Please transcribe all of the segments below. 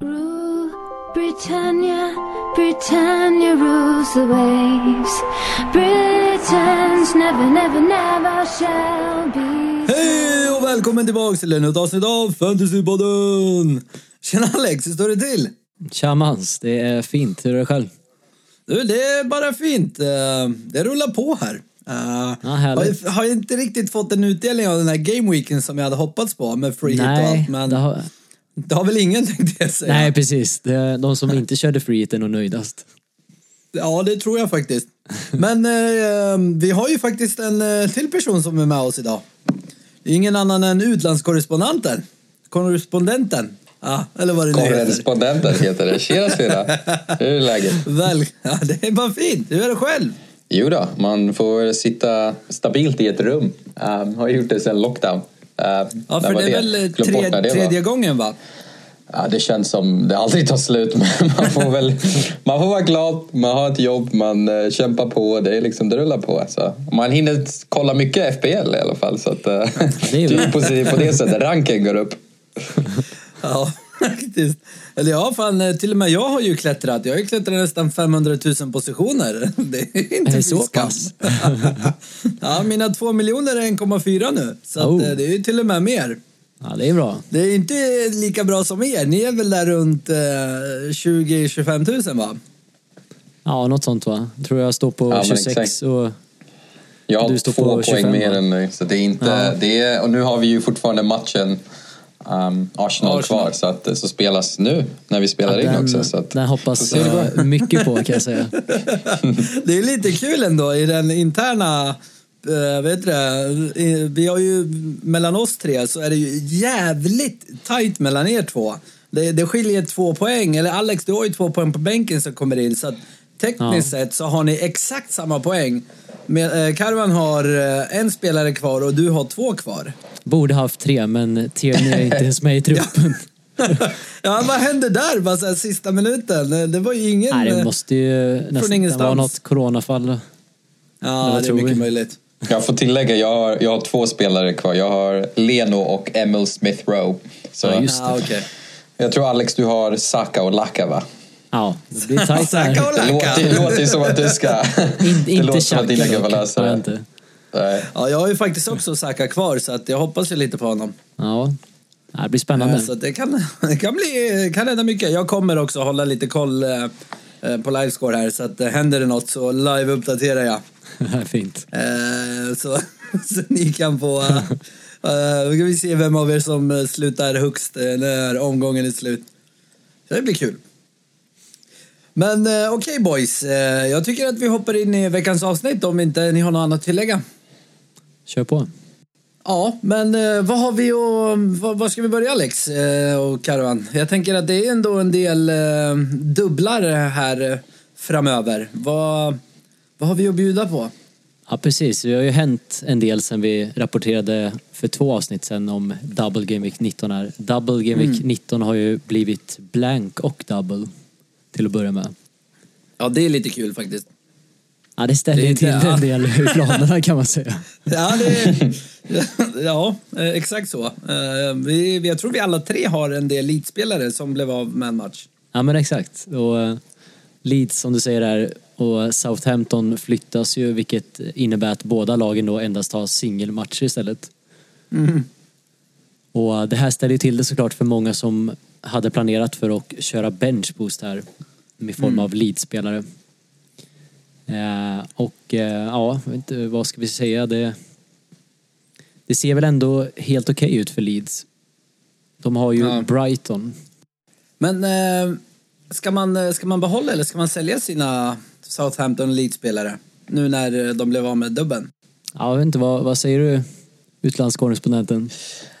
Rule Britannia, Britannia rules the waves. Britons never, never, never shall be. Hej och välkommen tillbaks till ännu ett avsnitt av Fantasypodden! Tjena Alex, hur står det till? Tja Mans, det är fint. Hur är det själv? Du, det är bara fint. Eh, Det rullar på här. Ja, härligt. har, har inte riktigt fått en utdelning av den här gameweeken som jag hade hoppats på med free hit och Nej, allt. Men det har... det har väl ingen tänkte jag säga. Nej precis. Det är de som inte körde free hit är nog nöjdast. Ja, det tror jag faktiskt. Men eh, vi har ju faktiskt en eh, till person som är med oss idag. Det är ingen annan än utlandskorrespondenten. Korrespondenten. Ja, eller vad det nu heter. Korrespondenten heter det. Tjena tjena! Hur är läget? Väl, ja, det är bara fint. Hur är det själv? Jo då, man får sitta stabilt i ett rum. Um, har gjort det sedan lockdown. Um, Ja, för det är väl tre, det tredje gången va? Ja, det känns som det aldrig tar slut. Men man får väl man får vara glad, man har ett jobb, man uh, kämpar på. Det, är liksom, det rullar på. Så. Man hinner kolla mycket FPL i alla fall. Så att, uh, Det är det är positivt på det sättet. Ranken går upp. Ja, faktiskt. Eller ja, fan, eh, till och med jag har ju klättrat. Jag har ju klättrat nästan 500 000 positioner. Det är inte Är så pass? ja, mina två miljoner är 1,4 nu. Så att, Oh. eh, det är ju till och med mer. Ja, det är bra. Det är inte lika bra som er. Ni är väl där runt eh, 20-25 000 va? Ja, något sånt va? Tror jag står på Ja, men 26 exakt. och... Jag har Du står två på poäng 25, mer va? än dig. Så det är inte, Ja. det är, och nu har vi ju fortfarande matchen um, Arsenal, Arsenal. kvar. Så att det så spelas nu när vi spelar in den, också. Så att, den hoppas jag mycket på kan jag säga. Det är lite kul ändå i den interna Uh, vet du det? Vi har ju mellan oss tre så är det ju jävligt tajt mellan er två. Det, det skiljer två poäng. Eller Alex, du har ju två poäng på bänken som kommer in. Så att tekniskt sett så har ni exakt samma poäng. Med, eh, Karvan har eh, en spelare kvar och du har två kvar. Borde haft tre, men Tierney är inte ens med i truppen. ja, vad hände där? Bara så här, sista minuten. Eh, Det var ju ingen... Nej, det eh, måste ju nästan vara något coronafall. Ja, det är mycket vi? möjligt. Jag får tillägga, jag har, jag har två spelare kvar. Jag har Leno och Emil Smith Rowe. Så Ja, just Ja, okej. Jag tror Alex, du har Saka och Laka va? Ja, det blir tajt Saka och där. Det Laka. låter, det låter ju som att du ska... In, det inte låter som att dina gubbar löser det. inte. Nej. Ja, jag har ju faktiskt också Saka kvar så att jag hoppas ju lite på honom. Ja, det blir spännande. Eh, Så det kan, det kan, bli, kan hända mycket. Jag kommer också hålla lite koll eh, eh, på livescore här så att händer det något så live-uppdaterar jag. Fint. Eh, Så, så ni kan få... eh, eh, Då kan vi se vem av er som slutar högst när omgången är slut. Så det blir kul. Men okej boys, Eh, jag tycker att vi hoppar in i veckans avsnitt om inte ni har något annat att tillägga. Kör på. Ja, men eh, vad har vi och vad, vad ska vi börja Alex eh, och Karvan? Jag tänker att det är ändå en del eh, dubblar här framöver. Vad, vad har vi att bjuda på? Ja, precis. Det har ju hänt en del sen vi rapporterade för två avsnitt sen om Double Game Week 19 här. Double Game Week 19 har ju blivit blank och double till att börja med. Ja, det är lite kul faktiskt. Ja, det ställer Det ju till ja. en del i planerna kan man säga. Ja, det, ja eh, exakt så. Eh, Vi, vi- jag tror vi alla tre har en del elitspelare som blev av med en match. Ja men exakt. Och eh, Leeds som du säger där och Southampton flyttas ju vilket innebär att båda lagen då endast har singelmatcher istället. Och det här ställer ju till det såklart för många som hade planerat för att köra benchboost här med form av Leeds-spelare. Eh, och eh, ja, inte, vad ska vi säga? Det, det ser väl ändå helt okej ut för Leeds. De har ju Ja. Brighton Men eh, ska, man, eh, ska man behålla eller ska man sälja sina Southampton elitspelare nu när eh, de blev av med dubben? Ja, jag vet inte, vad, vad säger du utlandskorrespondenten?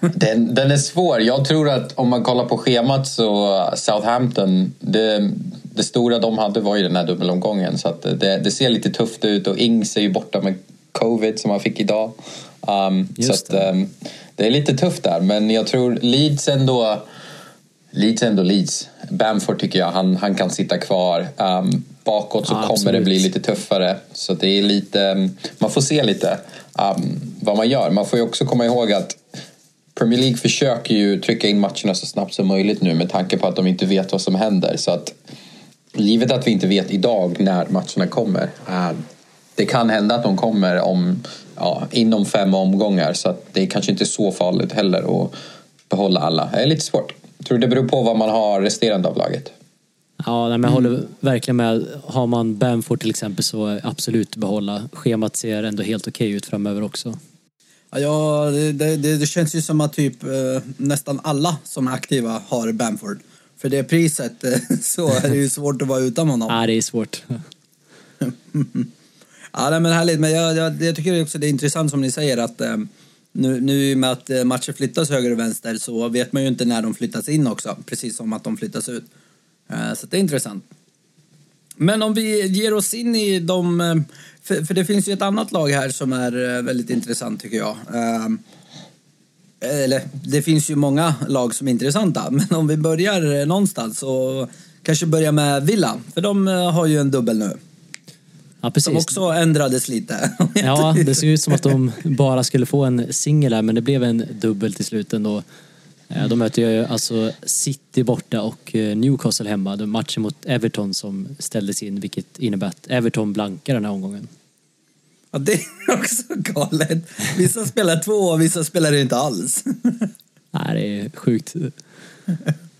Den, den är svår. Jag tror att om man kollar på schemat så Southampton, det, det stora de hade var ju den här dubbelomgången. Så att det, det ser lite tufft ut och Ings är ju borta med covid som han fick idag. Um, så Just att, um, det är lite tufft där. Men jag tror Leeds ändå Leeds är ändå Leeds. Bamford tycker jag, han, han kan sitta kvar. Um, bakåt så Ja, kommer det absolut. bli lite tuffare. Så det är lite, man får se lite um, vad man gör. Man får ju också komma ihåg att Premier League försöker ju trycka in matcherna så snabbt som möjligt nu med tanke på att de inte vet vad som händer. Så att givet att vi inte vet idag när matcherna kommer. eh, det kan hända att de kommer om, ja, inom fem omgångar så att det är kanske inte så farligt heller att behålla alla. Det är lite svårt. Jag tror det beror på vad man har resterande av laget. Ja, nej, men jag håller verkligen med. Har man Bamford till exempel så absolut behålla. Schemat ser ändå helt okej ut framöver också. Ja, Ja, det, det, det känns ju som att typ eh, nästan alla som är aktiva har Bamford. För det priset eh, så är det ju svårt att vara utan honom. Nej, det är svårt. Ja, nej, men härligt. Men jag, jag, jag tycker också det är intressant som ni säger att eh, nu, nu i och med att matcher flyttas höger och vänster så vet man ju inte när de flyttas in också. Precis som att de flyttas ut. Eh, så det är intressant. Men om vi ger oss in i de... eh, För, för det finns ju ett annat lag här som är eh, väldigt intressant tycker jag. Eller det finns ju många lag som är intressanta. Men om vi börjar någonstans så kanske börja med Villa. För de har ju en dubbel nu. Ja, precis. Som också ändrades lite. Ja, det såg ut som att de bara skulle få en singel här men det blev en dubbel till slut ändå. Eh, De möter ju alltså City borta och eh, Newcastle hemma. Är matchen mot Everton som ställdes in vilket innebär att Everton blankar den här omgången. Ja, det är också galet. Vissa spelar två och vissa spelar inte alls. Nej, det är sjukt.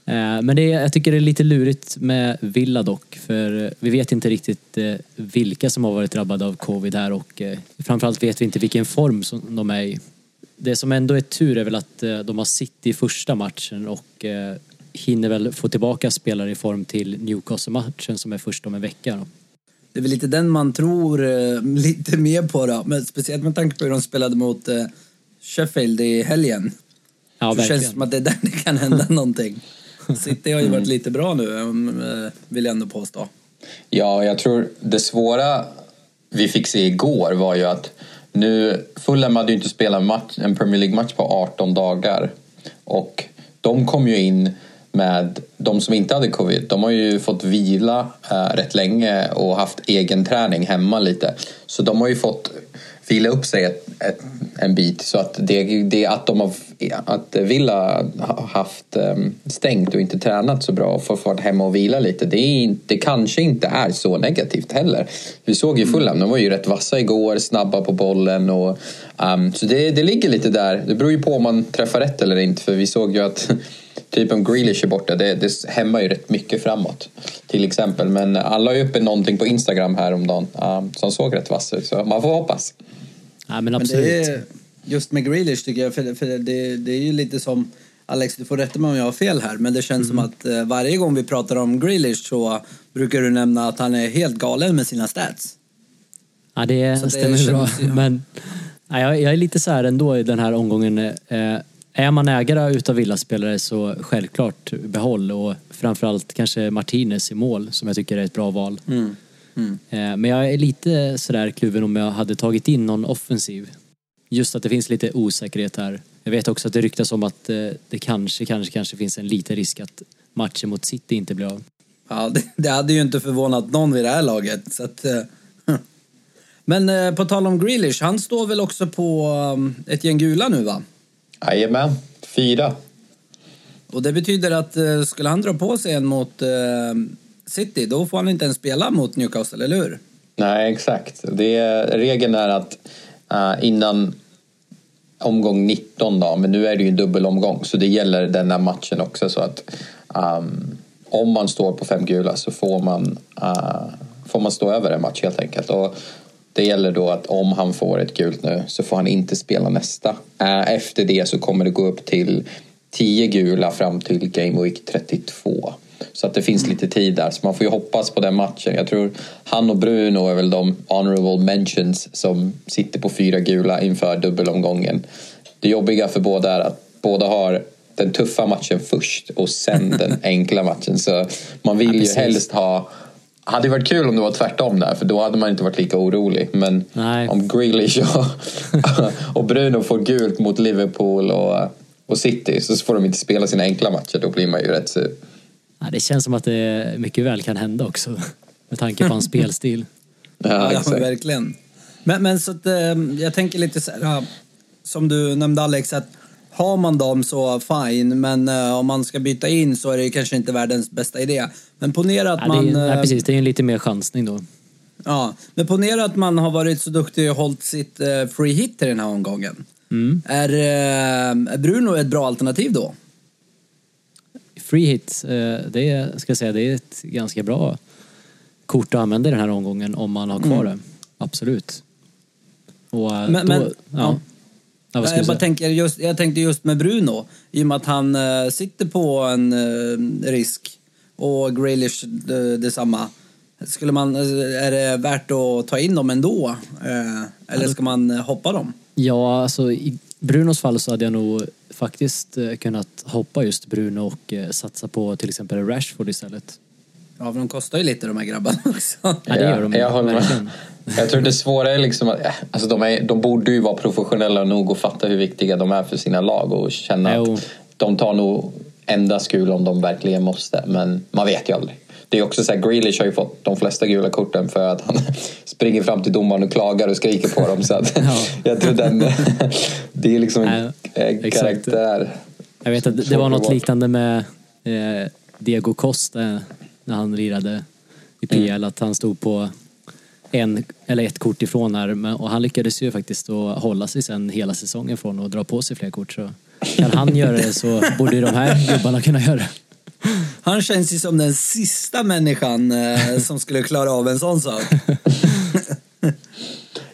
Eh, Men det är, jag tycker det är lite lurigt med Villa dock för vi vet inte riktigt vilka som har varit drabbade av covid här och framförallt vet vi inte vilken form som de är i. Det som ändå är tur är väl att eh, de har City i första matchen och eh, hinner väl få tillbaka spelare i form till Newcastle-matchen som är först om en vecka. Då. Det är väl lite den man tror eh, lite mer på då. Men speciellt med tanke på hur de spelade mot Sheffield i helgen. Ja, så känns det som att det är där det kan hända någonting. City har ju varit lite bra nu, vill jag ändå påstå. Ja, jag tror det svåra vi fick se igår var ju att nu, Fulham hade ju inte spelat match, en Premier League-match på 18 dagar. Och de kom ju in med de som inte hade covid. De har ju fått vila eh, rätt länge och haft egen träning hemma lite. Så de har ju fått vila upp sig ett, ett, en bit. Så att det, det att de har att Villa har haft eh, stängt och inte tränat så bra och fått vara hemma och vila lite. Det, är inte, kanske inte är så negativt heller. Vi såg ju Fulham, de var ju rätt vassa igår, snabba på bollen och um, så det, det ligger lite där. Det beror ju på om man träffar rätt eller inte för vi såg ju att typ om Grealish är borta, det, det hämmar ju rätt mycket framåt. Till exempel, men alla ju uppe någonting på Instagram häromdagen um, som såg rätt vass ut så man får hoppas. Ja, men Men absolut. det är just med Grealish tycker jag, för, för det, det är ju lite som Alex, du får rätta mig om jag har fel här, men det känns som att eh, varje gång vi pratar om Grealish så brukar du nämna att han är helt galen med sina stats. Ja, det, Så det stämmer bra. ju- Men ja, jag, jag är lite så här ändå i den här omgången. Eh, är man ägare utav villaspelare så självklart behåll och framförallt kanske Martinez i mål som jag tycker är ett bra val. Mm. Eh, men jag är lite sådär kluven om jag hade tagit in någon offensiv. Just att det finns lite osäkerhet här. Jag vet också att det ryktas om att eh, det kanske, kanske, kanske finns en liten risk att matchen mot City inte blir av. Ja, det, det hade ju inte förvånat någon vid det här laget. Så att, eh, men eh, på tal om Grealish, han står väl också på um, ett gäng gula nu va? Jajamän, fyra. Och det betyder att skulle han dra på sig en mot City, då får han inte ens spela mot Newcastle, eller hur? Nej, exakt. Det regeln är att uh, innan omgång 19 då, men nu är det ju en dubbelomgång så det gäller den här matchen också så att um, om man står på fem gula så får man, uh, får man stå över en match helt enkelt. Och det gäller då att om han får ett gult nu så får han inte spela nästa. Uh, efter det så kommer det gå upp till 10 gula fram till Game Week 32. Så att det finns lite tid där, så man får ju hoppas på den matchen. Jag tror han och Bruno är väl de honorable mentions som sitter på fyra gula inför dubbelomgången. Det jobbiga för båda är att båda har den tuffa matchen först och sen den enkla matchen. Så man vill Ja, ju helst ha hade varit kul om det var tvärtom där för då hade man inte varit lika orolig. Men Nej. om Grealish och, och Bruno får gult mot Liverpool och, och City så får de inte spela sina enkla matcher. Då blir man ju rätt sur. Ja, det känns som att det mycket väl kan hända också. Med tanke på hans spelstil. Ja, Ja, verkligen. Men, men så att, eh, jag tänker lite så här, som du nämnde Alex, att har man dem så fine, men eh, om man ska byta in så är det kanske inte världens bästa idé. Men ponera att Ja, man... det är, eh, nej, precis, det är en lite mer chansning då. Ja, men ponera att man har varit så duktig och hållit sitt eh, free hit i den här omgången. Mm. Är, är Bruno ett bra alternativ då? Free hit, eh, det är, ska jag säga, det är ett ganska bra kort att använda i den här omgången om man har kvar det. Absolut. Och eh, Men- då, men- ja. ja. Ja, jag, jag bara tänker just, jag tänkte just med Bruno, i och med att han eh, sitter på en eh, risk och Grealish eh, detsamma. Skulle man, är det värt att ta in dem ändå? Eller ska man hoppa dem? Ja, alltså i Brunos fall så hade jag nog faktiskt eh, kunnat hoppa just Bruno och eh, satsa på till exempel Rashford istället. Ja, för de kostar ju lite de här grabbarna också. Ja, det gör de jag håller med. Jag tror det svåra är liksom att, äh, alltså de, är, de borde ju vara professionella nog och fatta hur viktiga de är för sina lag och känna Jo. att de tar nog endast gul om de verkligen måste. Men man vet ju aldrig. Det är också så här, Grealish har ju fått de flesta gula korten för att han springer fram till domaren och klagar och skriker på dem. Så att, Ja. jag tror den, det är liksom en, Ja, exakt. karaktär. Jag vet att det- var något liknande med eh, Diego Costa när han lirade i PL, att han stod på en, eller ett kort ifrån här och han lyckades ju faktiskt att hålla sig sen hela säsongen från att dra på sig fler kort. Så kan han göra det så borde ju de här gubbarna kunna göra det. Han känns ju som den sista människan eh, som skulle klara av en sån sak.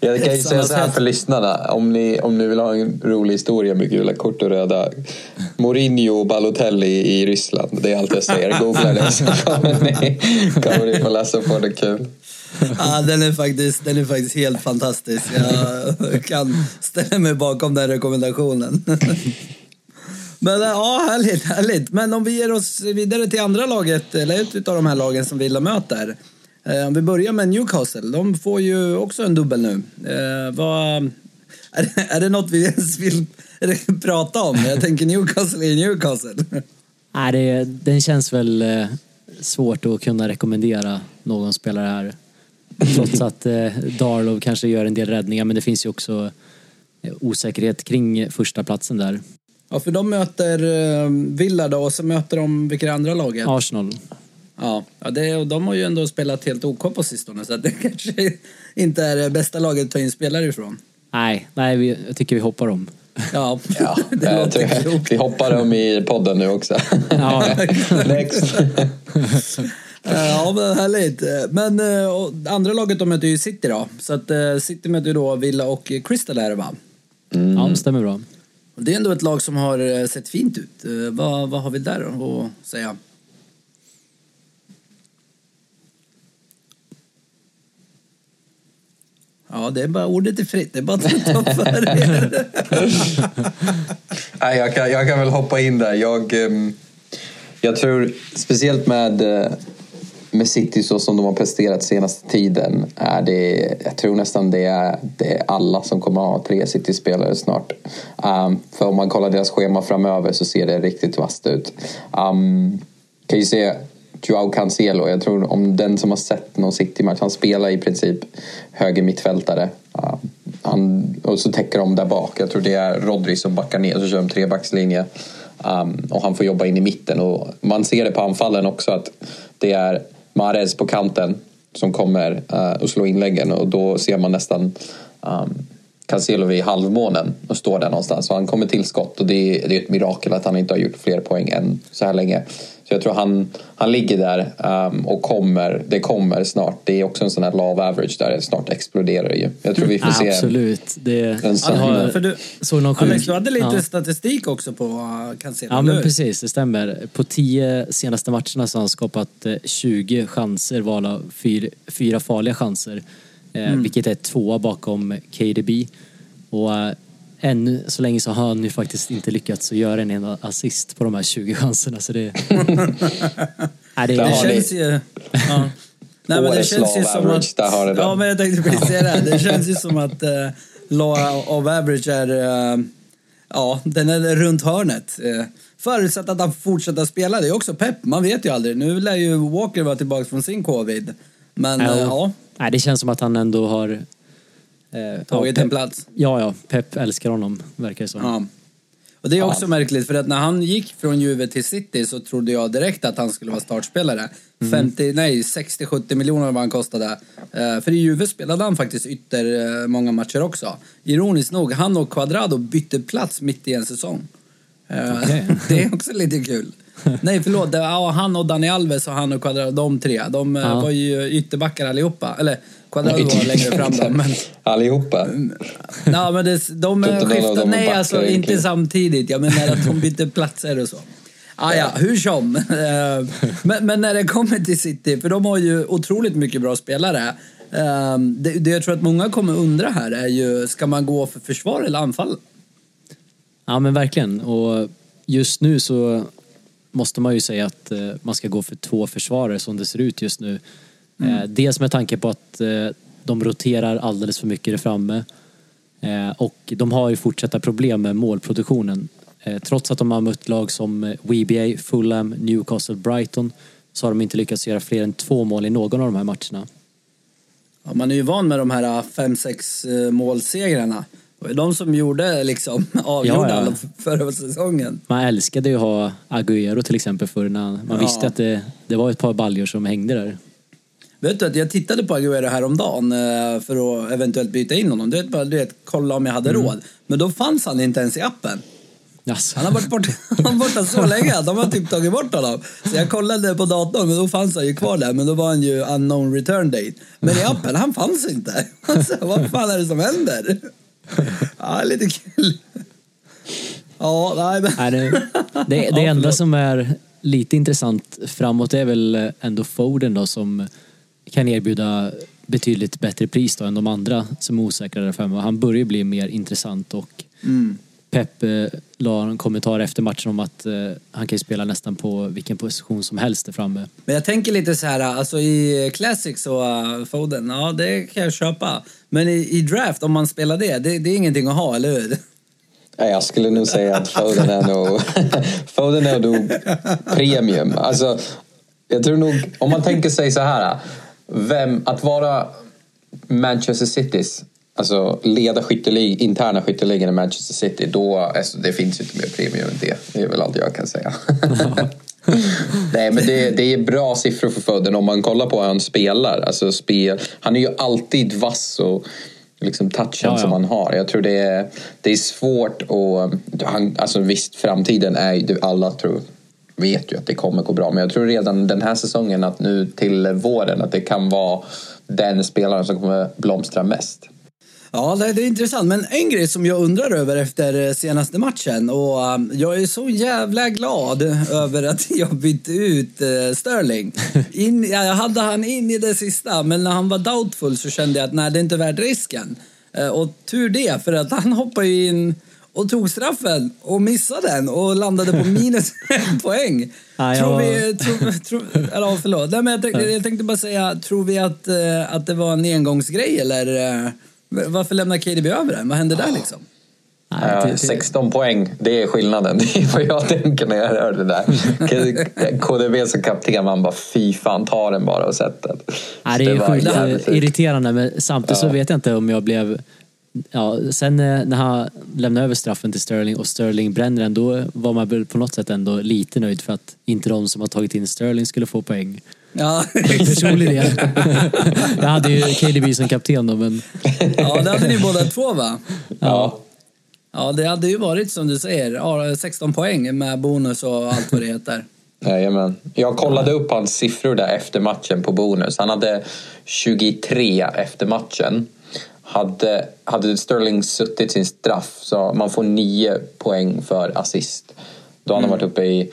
Jag kan ju säga så här för lyssnarna. Om ni, om ni vill ha en rolig historia med gula kort och röda. Mourinho och Balotelli i Ryssland. Det är allt jag säger. Googla det så kommer ni, kommer ni få läsa på det kul. Ja, den, är faktiskt, den är faktiskt helt fantastisk. Jag kan ställa mig bakom den rekommendationen. Men eh, ja, härligt, härligt. Men om vi ger oss vidare till andra laget, eller ett av de här lagen som Villa möter. Eh, Om vi börjar med Newcastle. De får ju också en dubbel nu. Eh, vad, är, det, är det något vi ens vill prata om? Jag tänker Newcastle är Newcastle. Nej, det, den känns väl svårt att kunna rekommendera någon spelare här. Trots att Darlow kanske gör en del räddningar men det finns ju också osäkerhet kring första platsen där. Ja, för de möter eh, Villa då och så möter de vilka andra laget? Arsenal. Ja, ja det, och de har ju ändå spelat helt OK på sistone så det kanske inte är det bästa laget att ta in spelare ifrån. Nej, nej vi, jag tycker vi hoppar om. Ja, Ja, det jag låter tror, klokt. vi hoppar dem i podden nu också. Ja, Next. Ja, men härligt. Men eh, och andra laget de möter ju City då. Så att eh, City möter ju då Villa och Crystal är det va? ja det stämmer bra. Det är ändå ett lag som har eh, sett fint ut. Eh, vad, vad har vi där då att säga? Ja, det är bara ordet är fritt. Det är bara att ta för er. Nej, jag, kan, jag kan väl hoppa in där. Jag, ehm, jag tror speciellt med, eh, med City så som de har presterat senaste tiden. Är det, jag tror nästan det är, det är alla som kommer att ha tre City-spelare snart. Um, för om man kollar deras schema framöver så ser det riktigt vasst ut. Um, kan ju se Joao Cancelo. Jag tror om den som har sett någon City-match, han spelar i princip höger mittfältare. Um, han, och så täcker de där bak. Jag tror det är Rodri som backar ner så kör de trebackslinje. Um, och han får jobba in i mitten. Och man ser det på anfallen också att det är Mahrez på kanten som kommer uh, och slår inläggen och då ser man nästan um, Cancelo vid halvmånen och står där någonstans. Så han kommer till skott och det är, det är ett mirakel att han inte har gjort fler poäng än så här länge. Så jag tror han, han ligger där um, och kommer, det kommer snart. Det är också en sån här love average där det snart exploderar ju. Jag tror vi får Ja, se absolut. Det, en sån. har- För du, såg någon Alex, sjuk- du hade lite ja. statistik också på uh, Cancelo. Ja men precis, det stämmer. På tio senaste matcherna så har han skapat eh, 20 chanser varav fyra, fyra farliga chanser. Eh, Vilket är tvåa bakom KDB. Och än så länge så har han ju faktiskt inte lyckats att göra en enda assist på de här 20 chanserna. Så det, Nej, det Det känns ju... Ja. Nej, men det känns ju som att... Ja, men jag tänkte precis säga det. Det känns ju som att uh, law of average är... eh, ja, den är runt hörnet. Uh, förutsatt att han fortsätter spela. Det är också pepp. Man vet ju aldrig. Nu lär ju Walker vara tillbaka från sin covid. Men eh, ja, Nej, det känns som att han ändå har... Eh, tagit ja, en plats. Ja, ja. Pep älskar honom, verkar det som. Ja. Och det är också märkligt för att när han gick från Juve till City så trodde jag direkt att han skulle vara startspelare. 50, nej 60-70 miljoner vad han kostade. Eh, för i Juve spelade han faktiskt ytter eh, många matcher också. Ironiskt nog, han och Quadrado bytte plats mitt i en säsong. Eh, Okej. det är också lite kul. Nej förlåt, det, ja, han och Dani Alves och han och Quadrado, de tre. De Ja. var ju ytterbackar allihopa. Eller Quadrado var längre fram då, men... Allihopa. Ja, men det, de dem är nej alltså egentligen. inte samtidigt. Jag menar att de bytte platser och så. Ah, ja, hur som. Eh, men, men när det kommer till City, för de har ju otroligt mycket bra spelare. Eh, Det, det jag tror att många kommer undra här är ju, ska man gå för försvar eller anfall? Ja men verkligen. Och just nu så måste man ju säga att eh, man ska gå för två försvarare som det ser ut just nu. Eh, dels med tanke på att eh, de roterar alldeles för mycket där framme. Eh, och de har ju fortsatta problem med målproduktionen. Trots att de har mött lag som WBA, Fulham, Newcastle, Brighton så har de inte lyckats göra fler än två mål i någon av de här matcherna. Ja, man är ju van med de här 5-6 målsegrarna. Det var de som gjorde liksom avgjorde Ja, ja. förra säsongen. Man älskade ju att ha Agüero till exempel förr när man Ja. visste att det, det var ett par baljor som hängde där. Vet du att jag tittade på Aguero häromdagen eh, för att eventuellt byta in honom. Du vet, bara, du vet, kolla om jag hade råd. Men då fanns han inte ens i appen. Alltså. Han har varit borta, han borta så länge de har typ tagit bort honom. Så jag kollade på datorn, men då fanns han ju kvar där. Men då var han ju unknown return date. Men i appen, han fanns inte. Alltså, vad fan är det som händer? Ja, lite kul. Ja, nej men... Nej, det, det, det enda som är lite intressant framåt är väl ändå Foden då som kan erbjuda betydligt bättre pris då än de andra som är osäkra där framme. Han börjar bli mer intressant och Pep eh, la en kommentar efter matchen om att eh, han kan ju spela nästan på vilken position som helst där framme. Men jag tänker lite så här, alltså i Classic så uh, Foden, ja det kan jag köpa. Men i, i Draft, om man spelar det, det, det är ingenting att ha, eller hur? Nej, jag skulle nog säga att Foden är nog, Foden är nog premium. Alltså, jag tror nog, om man tänker sig så här. Vem, att vara Manchester Citys, alltså leda skyttelig, interna skytteligan i Manchester City, då, alltså, det finns ju inte mer premium än det. Det är väl allt jag kan säga. Nej, men det, det är bra siffror för Foden om man kollar på hur han spelar. Alltså, spel, han är ju alltid vass och liksom touchen Ja, ja. som han har. Jag tror det är, det är svårt att... Han, alltså visst, framtiden är ju... Alla tror, vet ju att det kommer gå bra. Men jag tror redan den här säsongen, att nu till våren, att det kan vara den spelaren som kommer blomstra mest. Ja, det, är intressant. Men en grej som jag undrar över efter eh, senaste matchen och um, jag är så jävla glad över att jag bytte ut uh, Sterling. In, ja, jag hade han in i det sista, men när han var doubtful så kände jag att nej, det är inte värt risken. Eh, och tur det, för att han hoppade ju in och tog straffen och missade den och landade på minus en poäng. Ja, Tror jag- vi, tror, tror, eller förlåt. Nej, men jag, tänkte, jag tänkte bara säga, tror vi att, eh, att det var en engångsgrej eller eh, varför lämnar KDB över den? Vad hände där liksom? Nej, det- 16 poäng, det är skillnaden. Det är vad jag tänker när jag hör det där. KDB som kapten, man bara fy fan, ta den bara och sätt den. Nej, det är sjukt eh, fint. irriterande men samtidigt så Ja. vet jag inte om jag blev... Ja, sen eh, när han lämnade över straffen till Sterling och Sterling bränner den då var man väl på något sätt ändå lite nöjd för att inte de som har tagit in Sterling skulle få poäng. Ja, Personlig del. jag hade ju KDB som kapten då men ja, det hade ni båda två va? Ja. Ja, det hade ju varit som du säger, ja, 16 poäng med bonus och allt vad det heter. Jajamän. Jag kollade upp hans siffror där efter matchen på bonus. Han hade 23 efter matchen. Hade, hade Sterling suttit sin straff så man får 9 poäng för assist. Då hade han varit uppe i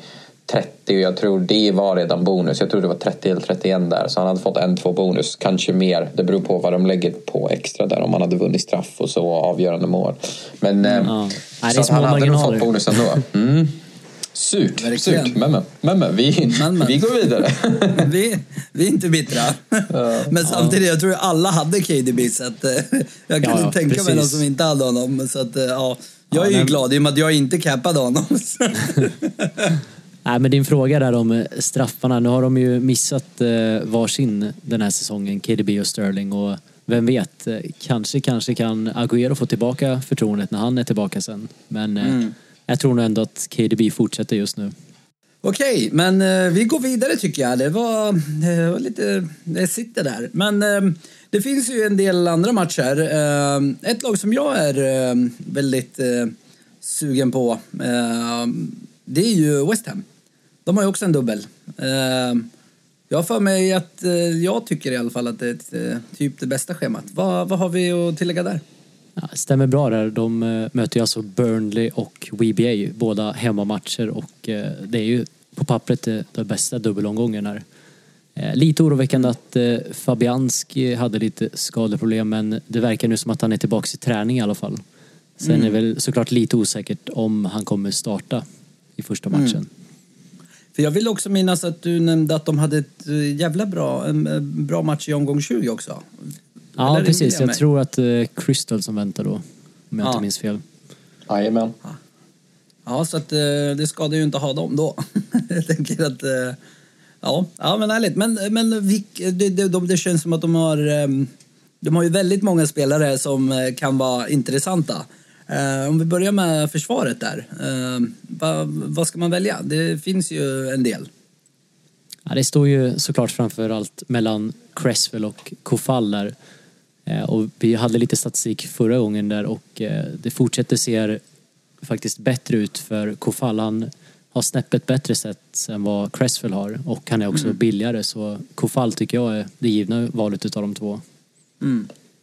30 och jag tror det var redan bonus. Jag tror det var 30 eller 31 där. Så han hade fått en, två bonus, kanske mer. Det beror på vad de lägger på extra där. Om han hade vunnit straff och så avgörande mål. Men eh, Ja. Nej, så små han hade nog fått bonus ändå. Mm. Surt, Verkligen. surt. Men men, men, men vi, Men, men. vi går vidare. Vi, vi är inte bittra. Men samtidigt, jag tror alla hade KDB så att eh, jag kan Ja, inte tänka mig precis. någon som inte hade honom. Så att, eh, ja, jag är ju glad i och med att jag inte cappade honom. Nej, men din fråga där om eh, straffarna. Nu har de ju missat varsin den här säsongen, KDB och Sterling. Och vem vet, kanske, kanske kan Agüero få tillbaka förtroendet när han är tillbaka sen. Men eh, jag tror nog ändå att KDB fortsätter just nu. Okej, men eh, vi går vidare tycker jag. Det var, eh, det var lite... Det sitter där. Men eh, det finns ju en del andra matcher. Eh, ett lag som jag är eh, väldigt eh, sugen på, eh, det är ju West Ham. De har ju också en dubbel. Eh, jag har för mig att eh, jag tycker i alla fall att det är ett, eh, typ det bästa schemat. Vad, vad har vi att tillägga där? Ja, stämmer bra där. De eh, möter ju alltså Burnley och WBA, båda hemmamatcher och eh, det är ju på pappret det, det bästa dubbelomgången här. Eh, Lite oroväckande att eh, Fabianski hade lite skadeproblem men det verkar nu som att han är tillbaka i träning i alla fall. Sen är det väl såklart lite osäkert om han kommer starta i första matchen. För jag vill också minnas att du nämnde att de hade ett eh, jävla bra, en eh, bra match i omgång 20 också. Ja Eller precis, jag mig? tror att det är Crystal som väntar då. Om jag Ja. inte minns fel. Jajamän. Ja, så att eh, det skadar ju inte ha dem då. jag tänker att... eh, Ja, ja men ärligt. Men, men vilk, det, det, de, det känns som att de har... ehm, De har ju väldigt många spelare som eh, kan vara intressanta. Eh, Om vi börjar med försvaret där. eh, Vad, vad ska man välja? Det finns ju en del. Ja, det står ju såklart framför allt mellan Cresswell och Kofall där. Eh, Och vi hade lite statistik förra gången där och eh, det fortsätter se faktiskt bättre ut för Kofall. Han har snäppet bättre sätt än vad Cresswell har och han är också billigare så Kofall tycker jag är det givna valet utav de två.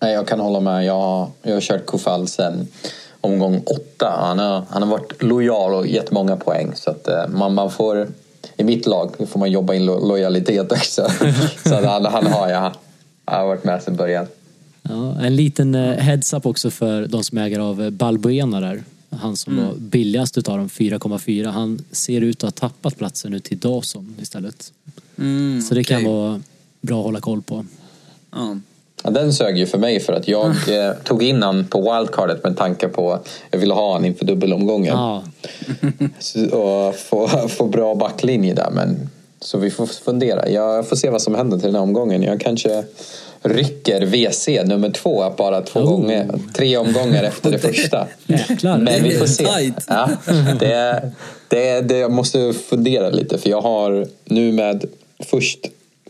Nej, jag kan hålla med. Jag, har- jag har kört Kofall sen omgång åtta. Han har, han har varit lojal och gett många poäng. Så att eh, man, man får, I mitt lag får man jobba in lo, lojalitet också. så han, han har jag. Han har varit med sedan början. Ja, en liten eh, heads-up också för de som äger av eh, Balbuena där. Han som var billigast utav dem, 4,4. Han ser ut att ha tappat platsen nu till Dawson istället. Så det kan okej. vara bra att hålla koll på. Ja. Ja, den sög ju för mig för att jag eh, tog in han på wildcardet med tanke på att jag ville ha han inför dubbelomgången. Ja, Så, och få, få bra backlinje där. Men, så vi får fundera. Jag får se vad som händer till den här omgången. Jag kanske rycker WC nummer två bara två Oh. gånger. Tre omgångar efter det första. jäklar. Men vi får se. Ja, det, det, det, jag måste fundera lite för jag har nu med först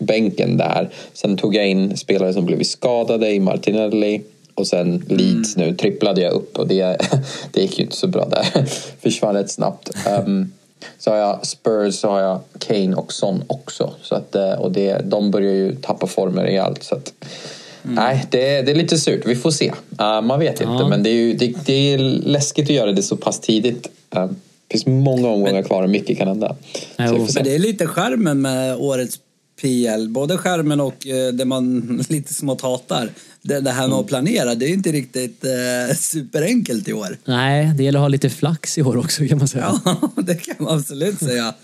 bänken där. Sen tog jag in spelare som blivit skadade i Martinelli. Och sen Leeds nu tripplade jag upp och det, det gick ju inte så bra där. Försvann rätt snabbt. Um, så har jag Spurs, så har jag Kane och Son också. Så att, eh, och det, de börjar ju tappa former rejält. Så att, Nej, det, det är lite surt. Vi får se. Uh, man vet inte, Ja. men det är, ju, det, det är läskigt att göra det så pass tidigt. Uh, det finns många omgångar kvar och mycket kan hända. Jo. Men det är lite skärmen med årets PL. Både skärmen och eh, det man lite smått hatar. Det, det här med att planera, det är inte riktigt eh, superenkelt i år. Nej, det gäller att ha lite flax i år också kan man säga. Ja, det kan man absolut säga.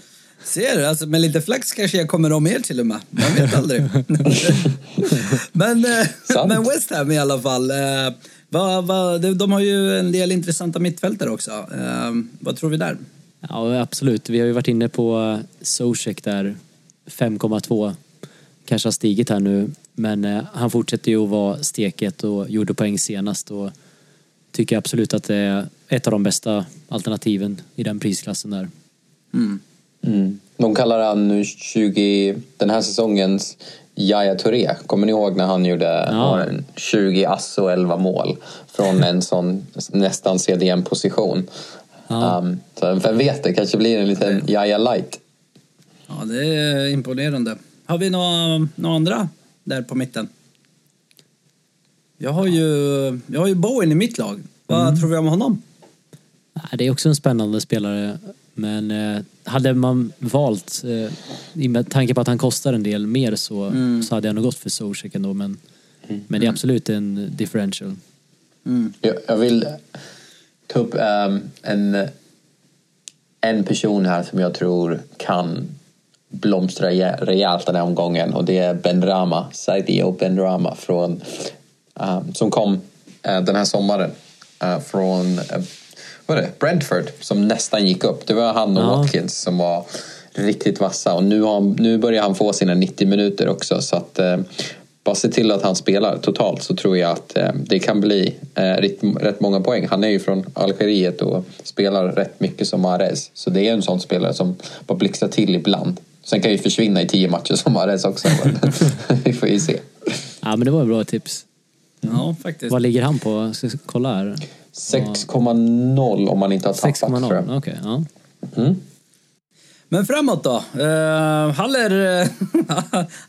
Ser du? Alltså, med lite flax kanske jag kommer om er till och med. Man vet aldrig. men, eh, men West Ham i alla fall. Eh, vad, vad, de, de har ju en del intressanta mittfältare också. Eh, vad tror vi där? Ja, absolut. Vi har ju varit inne på Zozek där, 5,2. Kanske har stigit här nu, men eh, han fortsätter ju att vara steket och gjorde poäng senast och tycker absolut att det är ett av de bästa alternativen i den prisklassen där. Mm. De kallar han nu 20, den här säsongens Yahya Touré. Kommer ni ihåg när han gjorde Ja. en 20 ass och 11 mål från en sån nästan CDM-position? Ja. Um, så vem vet, det kanske blir en liten Yahya light. Ja, det är imponerande. Har vi några, några andra där på mitten? Jag har ju, jag har ju Bowen i mitt lag. Vad tror vi om honom? Det är också en spännande spelare, men eh, hade man valt, eh, i med tanke på att han kostar en del mer så, så hade jag nog gått för Zozek ändå, men, men det är absolut en differential. Jag, jag vill ta upp ehm, en, en person här som jag tror kan blomstra rejä- rejält den här omgången och det är Ben Rama, Saidio Ben Rama från, ehm, som kom eh, den här sommaren eh, från eh, vad är det? Brentford som nästan gick upp. Det var han och Ja. Watkins som var riktigt vassa och nu, har, han- nu börjar han få sina 90 minuter också så att bara se till att han spelar totalt så tror jag att det kan bli rätt, rätt många poäng. Han är ju från Algeriet och spelar rätt mycket som Mahrez. Så det är en sån spelare som bara blixtrar till ibland. Sen kan ju försvinna i tio matcher som Mahrez också. Vi får ju se. Ja, men det var ett bra tips. Ja, faktiskt. Vad ligger han på? Jag ska kolla här. 6,0 om man inte har tappat tror 6,0. jag. Okej, ja. Men framåt då? Uh, Haller,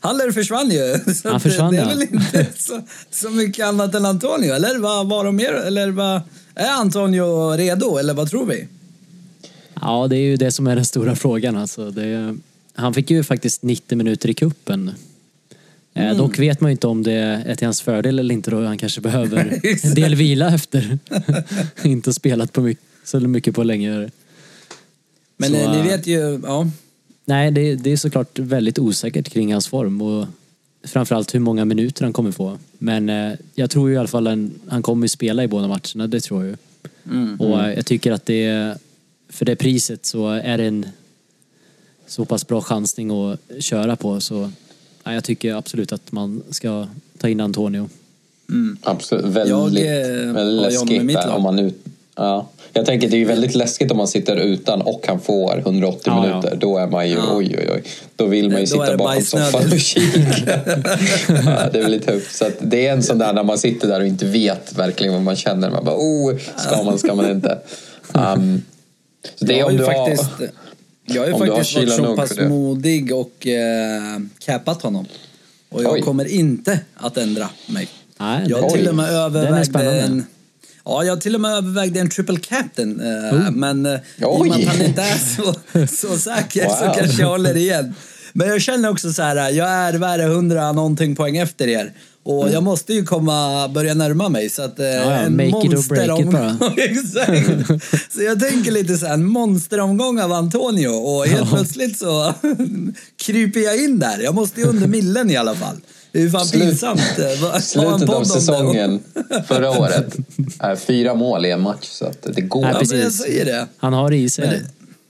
Haller försvann ju. Så Han att försvann, det är ja. väl inte så, så mycket annat än Antonio, eller? Vad var de mer? Eller vad, är Antonio redo, eller vad tror vi? Ja, det är ju det som är den stora frågan. Alltså. Det är, han fick ju faktiskt 90 minuter i kuppen. Eh, Dock vet man ju inte om det är till hans fördel eller inte då han kanske behöver en del vila efter. inte spelat på mycket, så mycket på länge. Men Så, eh, ni äh, vet ju, ja. Nej, det, det är såklart väldigt osäkert kring hans form och framförallt hur många minuter han kommer få. Men eh, jag tror ju i alla fall att han kommer spela i båda matcherna, det tror jag ju. Och eh, jag tycker att det för det priset så är det en så pass bra chansning att köra på så ja, jag tycker absolut att man ska ta in Antonio. Absolut. Väldigt, Jag, eh, väldigt i läskigt mitt där, lag. om man ut, ja. Jag tänker det är ju väldigt läskigt om man sitter utan och han får 180 Ja, ja. minuter. Då är man ju, oj oj oj. Då vill man ju Då sitta bakom soffan och kika. ja, det är väl tufft. Så att det är en sån där när man sitter där och inte vet verkligen vad man känner. Man bara, oh, ska man, ska man inte? Um, så det är jag om ju du faktiskt, har... jag har ju om faktiskt varit så pass modig och eh, cappat honom. Och jag Oj. kommer inte att ändra mig. Nej, Jag till och med övervägde en... Ja, jag till och med övervägde en triple captain. Eh, men eh, i och med att han inte är så, så säker så Wow. kanske jag håller igen. Men jag känner också så här, jag är värre hundra någonting poäng efter er. Och jag måste ju komma, börja närma mig. Så att, eh, Mm. ja, en make monsteromgång-. Exakt. Så jag tänker lite så här, en monsteromgång av Antonio. Och helt plötsligt så kryper jag in där. Jag måste ju under millen i alla fall. Det är ju fan Slut- pinsamt. Slutet av säsongen förra året. är Fyra mål i en match. Så att det går. Nej, Ja, precis. Han har det i sig.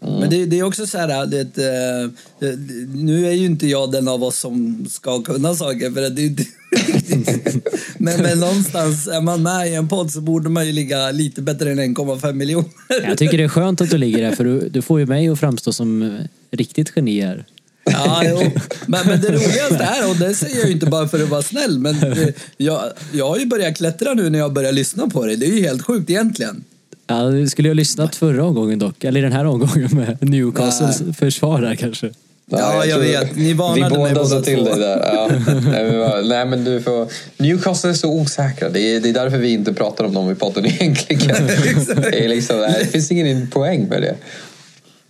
Men det, det är också så här, det, eh, det, nu är ju inte jag den av oss som ska kunna saker för det är inte. Men, men någonstans, är man med i en podd så borde man ju ligga lite bättre än 1,5 miljoner. Jag tycker det är skönt att du ligger där för du, du får ju mig att framstå som eh, riktigt geni här. Ja, jo. Men, men det roligaste är, och det säger jag ju inte bara för att vara snäll, men jag, jag har ju börjat klättra nu när jag börjar lyssna på det. Det är ju helt sjukt egentligen. Ja, du skulle ha lyssnat förra omgången dock, eller den här omgången med Newcastles försvar där kanske. Ja, jag tror- vet. Ni varnade Vi mig båda båda till dig där. Ja. Nej, men, nej, du får... Newcastle är så osäkra. Det är, det är därför vi inte pratar om dem i podden egentligen. det, är liksom, nej, det finns ingen poäng med det.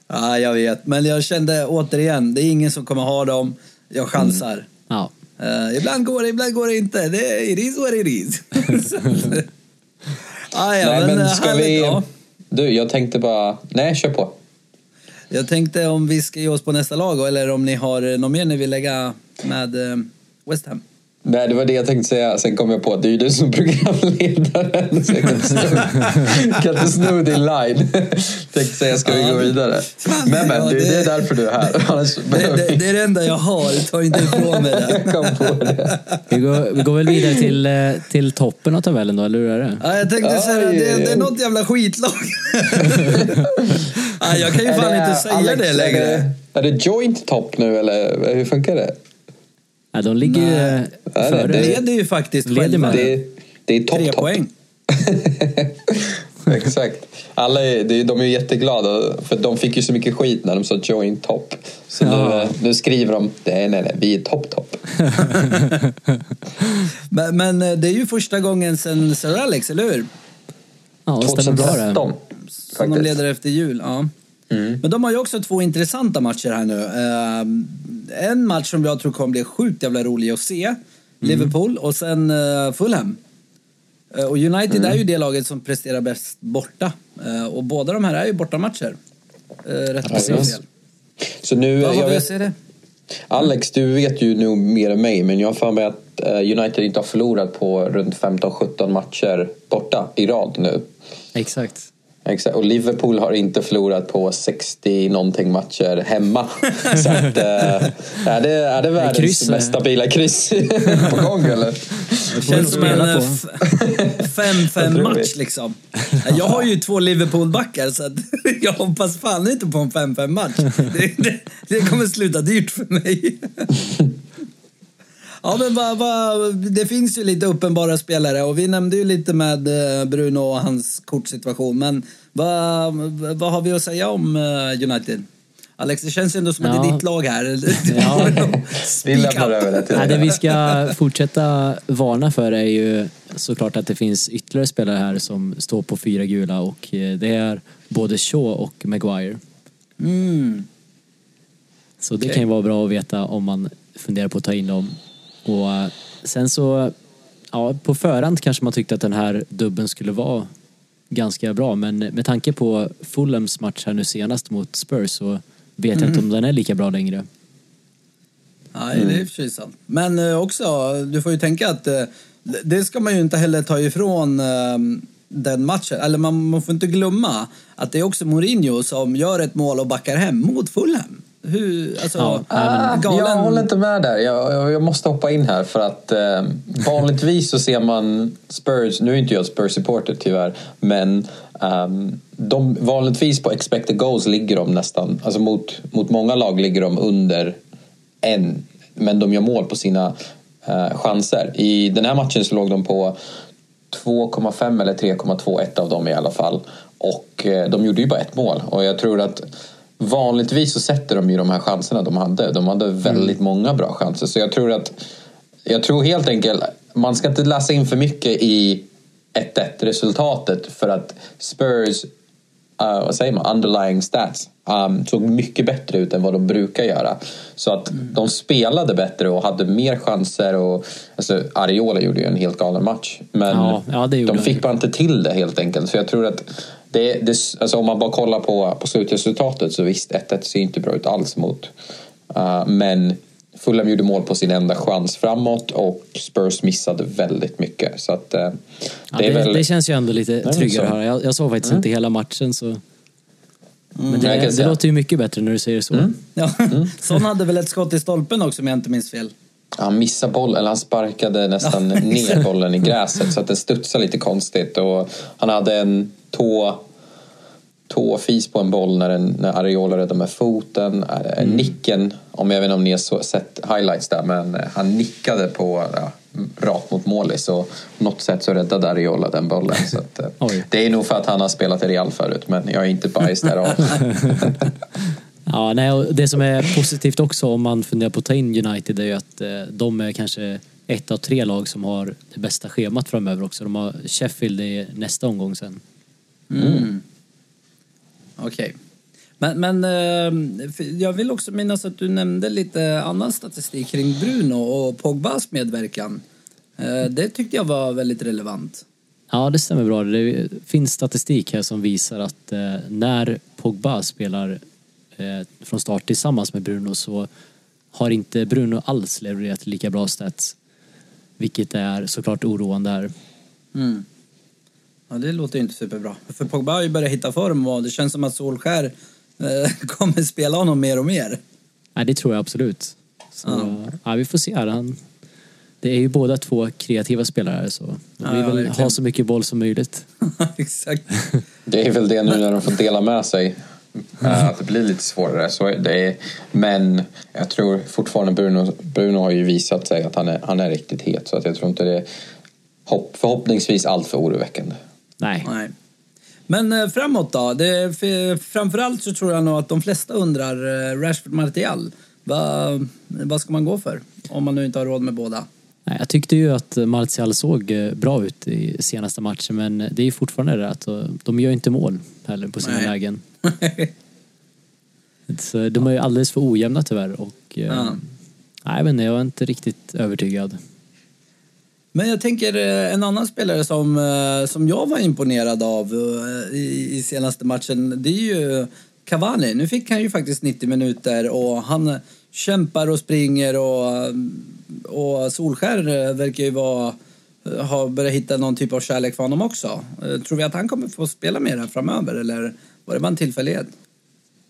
Ja, jag vet. Men jag kände återigen, det är ingen som kommer ha dem. Jag chansar. Ja. Eh, ibland går det, ibland går det inte. Det är, it is what it is. Ah, ja, nej, men, men ska härligt, vi... ja. Du, jag tänkte bara... Nej, kör på. Jag tänkte om vi ska ge oss på nästa lag eller om ni har eh, något mer ni vill lägga med eh, West Ham. Nej, det var det jag tänkte säga. Sen kom jag på att det är ju du som är programledaren. Så jag kan inte sno- kan inte sno din line. tänkte säga, ska vi gå vidare? Men, men, Ja, det, är därför du är här. Det, det, det är det enda jag har, ta inte ifrån mig det. jag kom på det. Vi, går, vi går väl vidare till, eh, till toppen av tabellen då, eller hur är det? Ja, jag tänkte säga det, det är något jävla skitlag. ja, jag kan ju fan Är inte säga Alex, det Är längre. det, är det joint top nu eller hur funkar det? Ja, de ligger ju eh, före. det- Leder ju faktiskt Leder med Det det är top Tre top. poäng. Exakt. Alla är, de är jätteglada för de fick ju så mycket skit när de sa joint top. Så Ja. nu, nu skriver de, nej nej nej, vi är top top. Men, men eh, det är ju första gången sen Sir Alex, eller hur? Ja, det stämmer bra det. 2013. Som de leder efter jul. Ja. Men de har ju också två intressanta matcher här nu. En match som jag tror kommer bli sjukt jävla rolig att se. Liverpool och sen eh, Fulham. Eh, och United är ju det laget som presterar bäst borta. Eh, och båda de här är ju bortamatcher. Uh, rätt Precis. eller fel. Så nu, Vad jag att vet, det? Alex, du vet ju nog mer än mig, men jag har för mig att United inte har förlorat på runt 15-17 matcher borta i rad nu. Exakt. Exakt, och Liverpool har inte förlorat på 60 någonting matcher hemma. Så att, äh, är, det, är det världens kryss, mest stabila kryss på gång eller? Det känns som en spela eh, på. f- 5-5 match liksom. Jag har ju två Liverpool-backar så att jag hoppas fan inte på en 5-5 match. Det, det, det kommer sluta dyrt för mig. Ja, men vad, vad, det finns ju lite uppenbara spelare och vi nämnde ju lite med eh, Bruno och hans kortsituation. Men vad, vad har vi att säga om eh, United? Alex, det känns ju ändå som att det är ditt lag här. Ja. Vi lämnar över det till Nej, det dig. vi ska fortsätta varna för är ju såklart att det finns ytterligare spelare här som står på fyra gula och eh, det är både Shaw och Maguire. Mm. Så det Okej. kan ju vara bra att veta om man funderar på att ta in dem. Och eh, sen så, ja, på förhand kanske man tyckte att den här dubben skulle vara ganska bra men med tanke på Fulhams match här nu senast mot Spurs så vet jag inte om den är lika bra längre. Nej, det är i och för sig sant. Men eh, också, du får ju tänka att eh, det ska man ju inte heller ta ifrån den matchen. Eller man, man får inte glömma att det är också Mourinho som gör ett mål och backar hem mot Fulham. Hur, alltså, Ja, Ah, galen... Jag håller inte med där. Jag, jag, jag måste hoppa in här för att eh, vanligtvis så ser man Spurs, nu är inte jag Spurs-supporter tyvärr, men ehm, de, vanligtvis på expected goals ligger de nästan, alltså mot, mot många lag ligger de under en, men de gör mål på sina eh, chanser. I den här matchen så låg de på 2,5 eller 3,2, ett av dem i alla fall. Och eh, de gjorde ju bara ett mål. Och jag tror att vanligtvis så sätter de ju de här chanserna de hade. De hade väldigt många bra chanser. Så jag tror att, jag tror helt enkelt, man ska inte läsa in för mycket i 1-1 resultatet för att Spurs uh, vad säger man, underlying stats um, såg mycket bättre ut än vad de brukar göra. Så att de spelade bättre och hade mer chanser. Och, alltså, Ariola gjorde ju en helt galen match. Men Ja, ja, de fick bara inte till det helt enkelt. Så jag tror att det, det, alltså, om man bara kollar på, på slutresultatet så visst, 1-1 ser inte bra ut alls mot. Uh, men Fulham gjorde mål på sin enda chans framåt och Spurs missade väldigt mycket. Så att, uh, det, Ja, det, är väl... det känns ju ändå lite tryggare här. Jag, jag såg faktiskt inte hela matchen så... Men Jag kan det, det låter ju mycket bättre när du säger så. Ja. Son hade väl ett skott i stolpen också om jag inte minns fel. Han missade bollen, eller han sparkade nästan Ja, ner bollen i gräset så att den studsade lite konstigt. Och han hade en tå, tåfis på en boll när, en, när Ariola räddade med foten. Eh, Nicken, om jag vet inte om ni har sett highlights där, men eh, han nickade på ja, rakt mot målis och på något sätt så räddade Ariola den bollen. Så att, eh, det är nog för att han har spelat i Real förut, men jag är inte biased därav. Ja, nej, och det som är positivt också om man funderar på att ta in United är ju att eh, de är kanske ett av tre lag som har det bästa schemat framöver också. De har Sheffield i nästa omgång sen. Okej. Men, men eh, för jag vill också minnas att du nämnde lite annan statistik kring Bruno och Pogbas medverkan. Eh, Det tyckte jag var väldigt relevant. Ja, det stämmer bra. Det finns statistik här som visar att eh, när Pogba spelar eh, från start tillsammans med Bruno så har inte Bruno alls levererat lika bra stats. Vilket är såklart oroande här. Mm. Ja, det låter ju inte superbra. För Pogba har ju börjat hitta form och det känns som att Solskär eh, kommer spela honom mer och mer. Nej, det tror jag absolut. Så, Ja. ja. vi får se. Han, det är ju båda två kreativa spelare så de Ja, vill ja, väl verkligen. ha så mycket boll som möjligt. Exakt. Det är väl det nu när de får dela med sig. eh, Att det blir lite svårare. Så är det. Men jag tror fortfarande Bruno, Bruno har ju visat sig att han är, han är riktigt het. Så att jag tror inte det är hopp, förhoppningsvis allt för oroväckande. Nej. Nej. Men eh, framåt då? Det, för, framförallt så tror jag nog att de flesta undrar eh, Rashford Martial. Vad vad ska man gå för? Om man nu inte har råd med båda. Nej, jag tyckte ju att Martial såg eh, bra ut i senaste matchen men det är ju fortfarande det att de gör inte mål heller på sina Nej. lägen. Så de är ju alldeles för ojämna tyvärr och Ja. nej, men jag är inte riktigt övertygad. Men jag tänker eh, en annan spelare som, eh, som jag var imponerad av eh, i, i senaste matchen, det är ju Cavani. Nu fick han ju faktiskt 90 minuter och han kämpar och springer och, och Solskär verkar ju vara ha börjat hitta någon typ av kärlek för honom också. Tror vi att han kommer få spela mer här framöver eller var det bara en tillfällighet?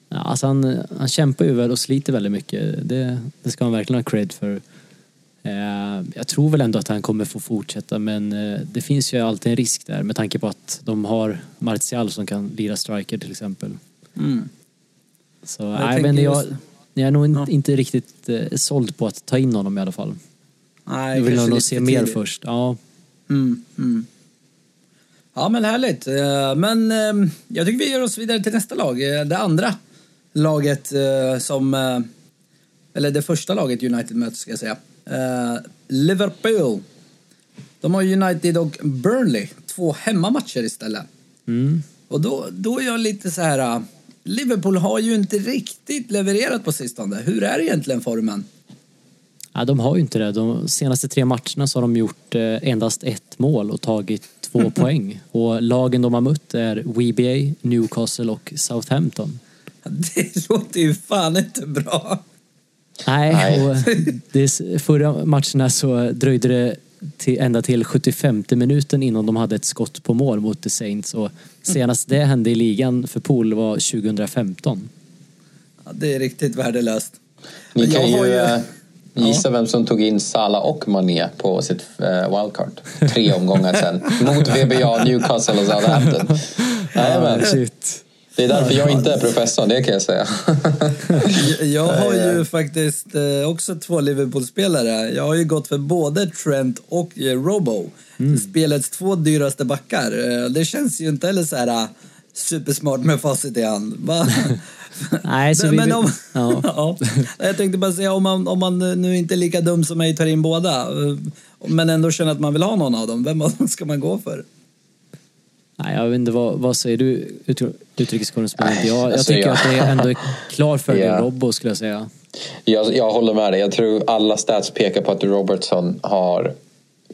Ja, alltså han, han kämpar ju väl och sliter väldigt mycket. Det, det ska han verkligen ha cred för. Eh, jag tror väl ändå att han kommer få fortsätta men eh, det finns ju alltid en risk där med tanke på att de har Martial som kan lira striker till exempel. Mm. Så jag nej, men jag, just- jag är nog Ja. inte riktigt eh, såld på att ta in honom i alla fall. Nej, Jag vill nog se mer tidigt. först. Ja, Mm, mm. Ja, men härligt. Men eh, jag tycker vi ger oss vidare till nästa lag. Det andra laget som... Eller det första laget United möter, ska jag säga. Eh, Liverpool. De har United och Burnley. Två hemmamatcher istället. mm. Och då, då är jag lite så här... eh, Liverpool har ju inte riktigt levererat på sistone. Hur är egentligen formen? Ja, de har ju inte det. De senaste tre matcherna så har de gjort eh, endast ett mål och tagit två poäng. Och lagen de har mött är WBA, Newcastle och Southampton. Det låter ju fan inte bra. Nej, Nej. och det, förra matcherna så dröjde det till, ända till 75 minuten innan de hade ett skott på mål mot The Saints. Och senast det hände i ligan för Pool var 2015. Ja, det är riktigt värdelöst. Ni kan Jag har ju ju- eh, gissa vem som tog in Salah och Mané på sitt eh, wildcard. Tre omgångar sen. Mot VBA, Newcastle och Southampton. Jajamän. shit. Det är därför jag inte är professor, det kan jag säga. Jag- har ju faktiskt eh, också två Liverpool-spelare. Jag har ju gått för både Trent och eh, Robo. Spelets två dyraste backar. Eh, Det känns ju inte heller så här supersmart med facit i hand. Nej, så men, vi- men om, ja. ja. Jag tänkte bara säga om man, om man nu inte är lika dum som mig tar in båda men ändå känner att man vill ha någon av dem, vem av dem ska man gå för? Nej, jag vet inte, vad, vad säger du ut, utrikeskorrespondent? Jag, jag alltså, tycker jag- att det är ändå är klar för Ja. Robbo skulle jag säga. Jag, jag håller med dig. Jag tror alla stats pekar på att Robertson har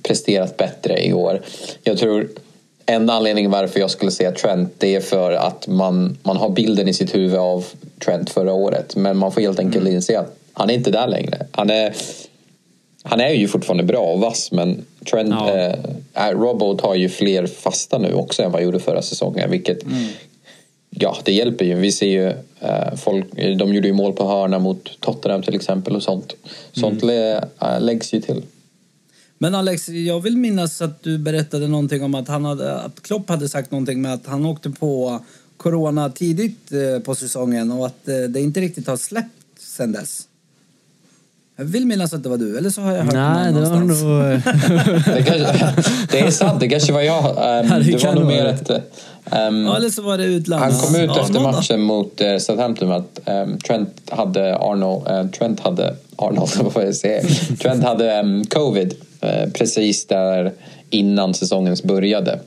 presterat bättre i år. Jag tror en anledning varför jag skulle säga Trent det är för att man, man har bilden i sitt huvud av Trent förra året. Men man får helt enkelt inse att han är inte där längre. Han är, han är ju fortfarande bra och vass men Trent, Ja. eh, äh, Robbo tar ju fler fasta nu också än vad han gjorde förra säsongen. Vilket Ja, det hjälper ju. Vi ser ju eh, folk, de gjorde ju mål på hörna mot Tottenham till exempel och sånt. Sånt lä, äh, läggs ju till. Men Alex, jag vill minnas att du berättade någonting om att, han hade, att Klopp hade sagt någonting med att han åkte på corona tidigt eh, på säsongen och att eh, det inte riktigt har släppt sen dess. Jag vill minnas att det var du, eller så har jag hört Nej, det var någonstans. nog... Det, kanske, det är sant, det kanske var jag. Ja, det var nog mer ett... ehm, Ja, eller så var det utlandet. han kom ut ja, efter någon- matchen mot eh, Southampton att ehm, Trent hade Arnold, eh, Trent hade Arnold, vad får jag säga? Trent hade ehm, covid eh, precis där innan säsongens började.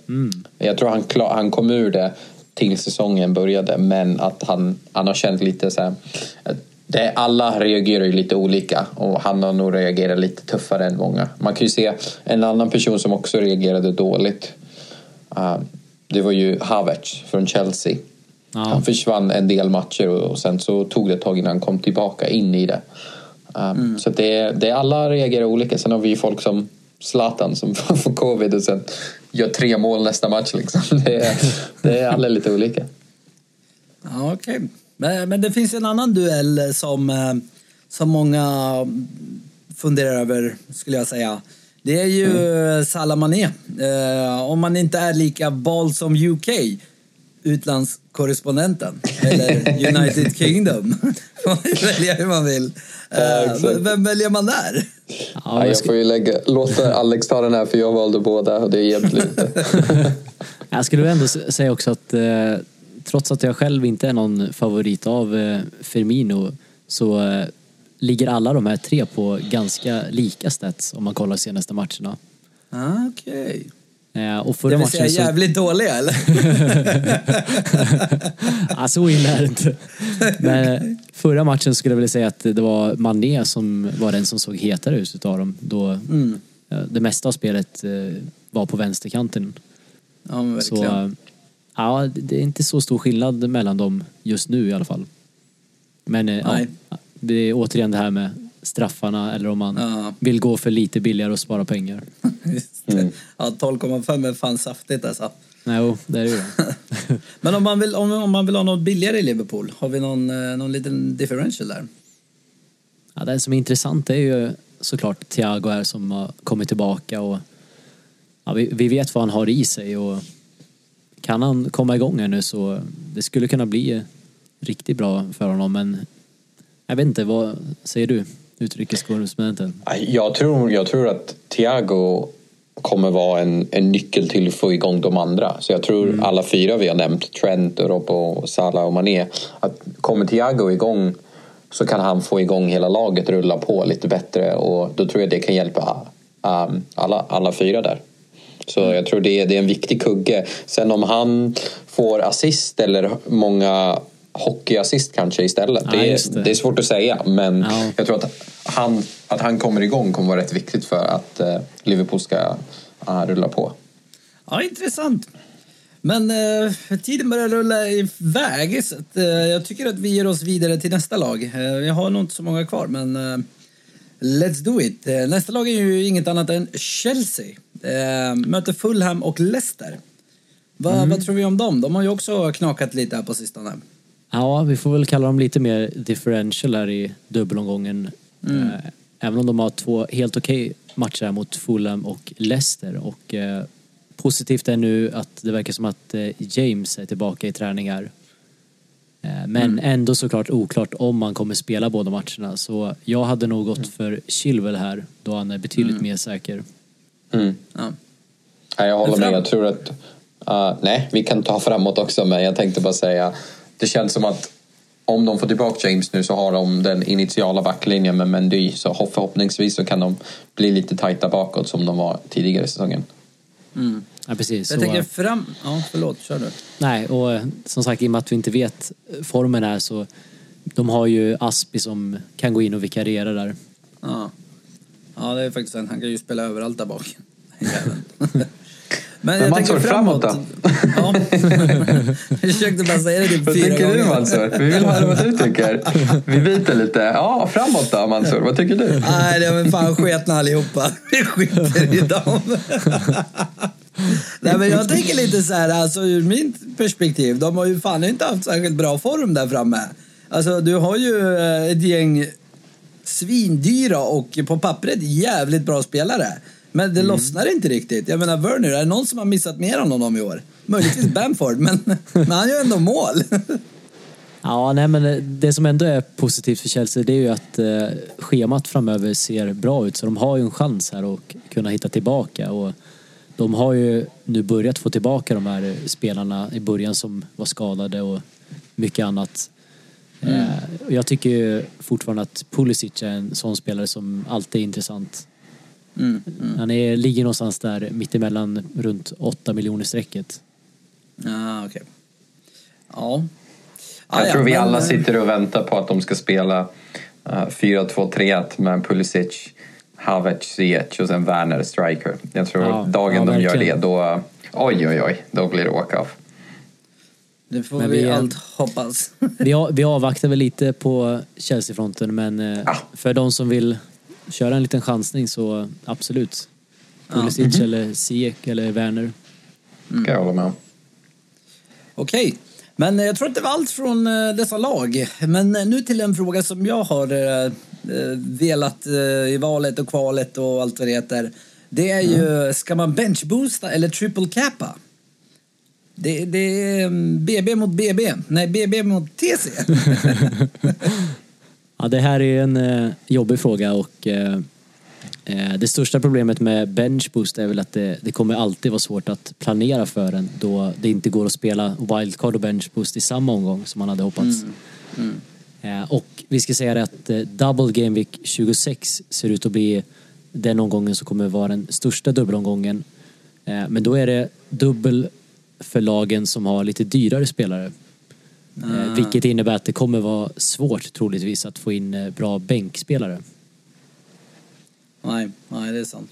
Jag tror han, klar, han kom ur det till säsongen började men att han, han har känt lite så här, det, alla reagerar ju lite olika och han har nog reagerat lite tuffare än många. Man kan ju se en annan person som också reagerade dåligt. Uh, det var ju Havertz från Chelsea. Ja. Han försvann en del matcher och, sen så tog det ett tag innan han kom tillbaka in i det. Um, Så att det, är- det alla reagerar olika. Sen har vi ju folk som Zlatan som får covid och sen gör tre mål nästa match. Liksom. Det, är, det är alla lite olika. Ja, okej. Men, men det finns en annan duell som, eh, som många funderar över, skulle jag säga. Det är ju mm. Salah Mané. Eh, om man inte är lika ball som UK, utlandskorrespondenten, eller United Kingdom. Man välja hur man vill. Eh, vem väljer man där? Ja, Ja, jag, får ju lägga, låta Alex ta den här för jag valde båda och det hjälpte lite. jag skulle ändå säga också att eh, trots att jag själv inte är någon favorit av eh, Firmino så eh, ligger alla de här tre på ganska lika stats om man kollar senaste matcherna. Ah, Okej. Eh, och Det vill säga så... jävligt dåliga, eller? ja, så illa är det inte. Men förra matchen skulle jag vilja säga att det var Mané som var den som såg hetare ut utav dem. Då Mm. det mesta av spelet var på vänsterkanten. Ja, men Så verkligen. eh, ja, det är inte så stor skillnad mellan dem just nu i alla fall. Men eh, Nej. ja, det är återigen det här med straffarna eller om man Ja. vill gå för lite billigare och spara pengar. Det. Ja, 12,5 är fan saftigt alltså. Nej, jo, det är det ju. Men om man vill, om, om man vill ha något billigare i Liverpool, har vi någon, eh, någon liten differential där? Ja, den som är intressant är ju såklart Thiago här som har kommit tillbaka och ja, vi, vi vet vad han har i sig och kan han komma igång här nu så det skulle kunna bli riktigt bra för honom men jag vet inte, vad säger du? Utrikeskorrespondenten? Jag tror, jag tror att Thiago kommer vara en, en nyckel till att få igång de andra. Så jag tror alla fyra vi har nämnt, Trent, Robbo, Salah och Mané, att kommer Thiago igång så kan han få igång hela laget rulla på lite bättre och då tror jag det kan hjälpa um, alla, alla fyra där. Så jag tror det är, det är en viktig kugge. Sen om han får assist eller många hockeyassist kanske istället. Ja, det, är, det. det är svårt att säga men Ja. jag tror att han, att han kommer igång kommer vara rätt viktigt för att eh, Liverpool ska eh, rulla på. Ja, intressant. Men eh, tiden börjar rulla iväg så att, eh, jag tycker att vi ger oss vidare till nästa lag. Eh, jag har nog inte så många kvar men eh, let's do it. Eh, nästa lag är ju inget annat än Chelsea. Eh, möter Fulham och Leicester. Va, Vad tror vi om dem? De har ju också knakat lite här på sistone. Ja, vi får väl kalla dem lite mer differential här i dubbelomgången. Eh, Även om de har två helt okej matcher här mot Fulham och Leicester. Och eh, positivt är nu att det verkar som att eh, James är tillbaka i träningar. Eh, men ändå såklart oklart om han kommer spela båda matcherna. Så jag hade nog gått för Chilwell här då han är betydligt mer säker. Mm. Ja. Ja, jag håller med. Jag tror att... eh, nej, vi kan ta framåt också men jag tänkte bara säga det känns som att om de får tillbaka James nu så har de den initiala backlinjen med Mendy så hopp- förhoppningsvis så kan de bli lite tajta bakåt som de var tidigare i säsongen. Ja, precis. Jag Så, tänker eh, fram... Ja, förlåt. Kör du. Nej, och eh, som sagt i och med att vi inte vet eh, formen här så de har ju Aspi som kan gå in och vikariera där. Ja. ja, det är faktiskt en. Han kan ju spela överallt där bak. Men jag tänker framåt framåt. Ja. jag försökte bara säga det typ Vad fyra tycker gånger. du Mansur? Vi vill höra vad du tycker. Vi byter lite. Ja, framåt då Mansur. Vad tycker du? Nej, det är fan sketna allihopa. Vi skiter i dem. Nej, men jag tänker lite så här, alltså ur mitt perspektiv. De har ju fan inte haft särskilt bra form där framme. Alltså, du har ju eh, ett gäng svindyra och på pappret jävligt bra spelare. Men det lossnar inte riktigt. Jag menar Werner, är det någon som har missat mer än honom i år? Möjligtvis Bamford, men, men han gör ändå mål. Ja, nej men eh, det som ändå är positivt för Chelsea det är ju att eh, schemat framöver ser bra ut så de har ju en chans här att kunna hitta tillbaka och de har ju nu börjat få tillbaka de här spelarna i början som var skadade och mycket annat. Eh, och jag tycker ju fortfarande att Pulisic är en sån spelare som alltid är intressant. Mm, Han är, ligger någonstans där mittemellan runt 8 miljoner strecket. Ja, okej. Ja. Jag Ah, ja, tror vi men, alla eh, sitter och väntar på att de ska spela uh, 4-2-3-1 med Pulisic, Havertz, Ziyech och sen Werner striker. Jag tror Ja, dagen ja, de gör det då, oj oj oj, då blir det walk-off. Det får Men vi, vi allt hoppas. Vi, vi avvaktar väl lite på Chelsea-fronten men Ja. för de som vill köra en liten chansning så absolut. Pulisic eller Ziyech eller Werner. Ska jag hålla med om. Okej, men eh, jag tror att det var allt från eh, dessa lag. Men eh, nu till en fråga som jag har velat i valet och kvalet och allt vad det heter. Det är ju, ska man benchboosta eller triple cappa? Det, det är mm, BB mot BB. Nej, BB mot TC. Ja, det här är en jobbig fråga och det största problemet med benchboost är väl att det, det kommer alltid vara svårt att planera för den då det inte går att spela wildcard och benchboost i samma omgång som man hade hoppats. Eh, och vi ska säga det att eh, Double Game Week 26 ser ut att bli den omgången som kommer vara den största dubbelomgången. Eh, men då är det dubbel för lagen som har lite dyrare spelare. Eh, vilket innebär att det kommer vara svårt troligtvis att få in eh, bra bänkspelare. Nej, nej, det är sant.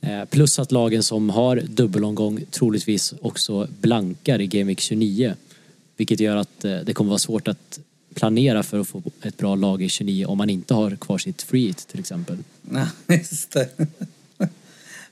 Eh, plus att lagen som har dubbelomgång troligtvis också blankar i Game Week 29. Vilket gör att eh, det kommer vara svårt att planera för att få ett bra lag i 29 om man inte har kvar sitt free hit till exempel. Ja, just det.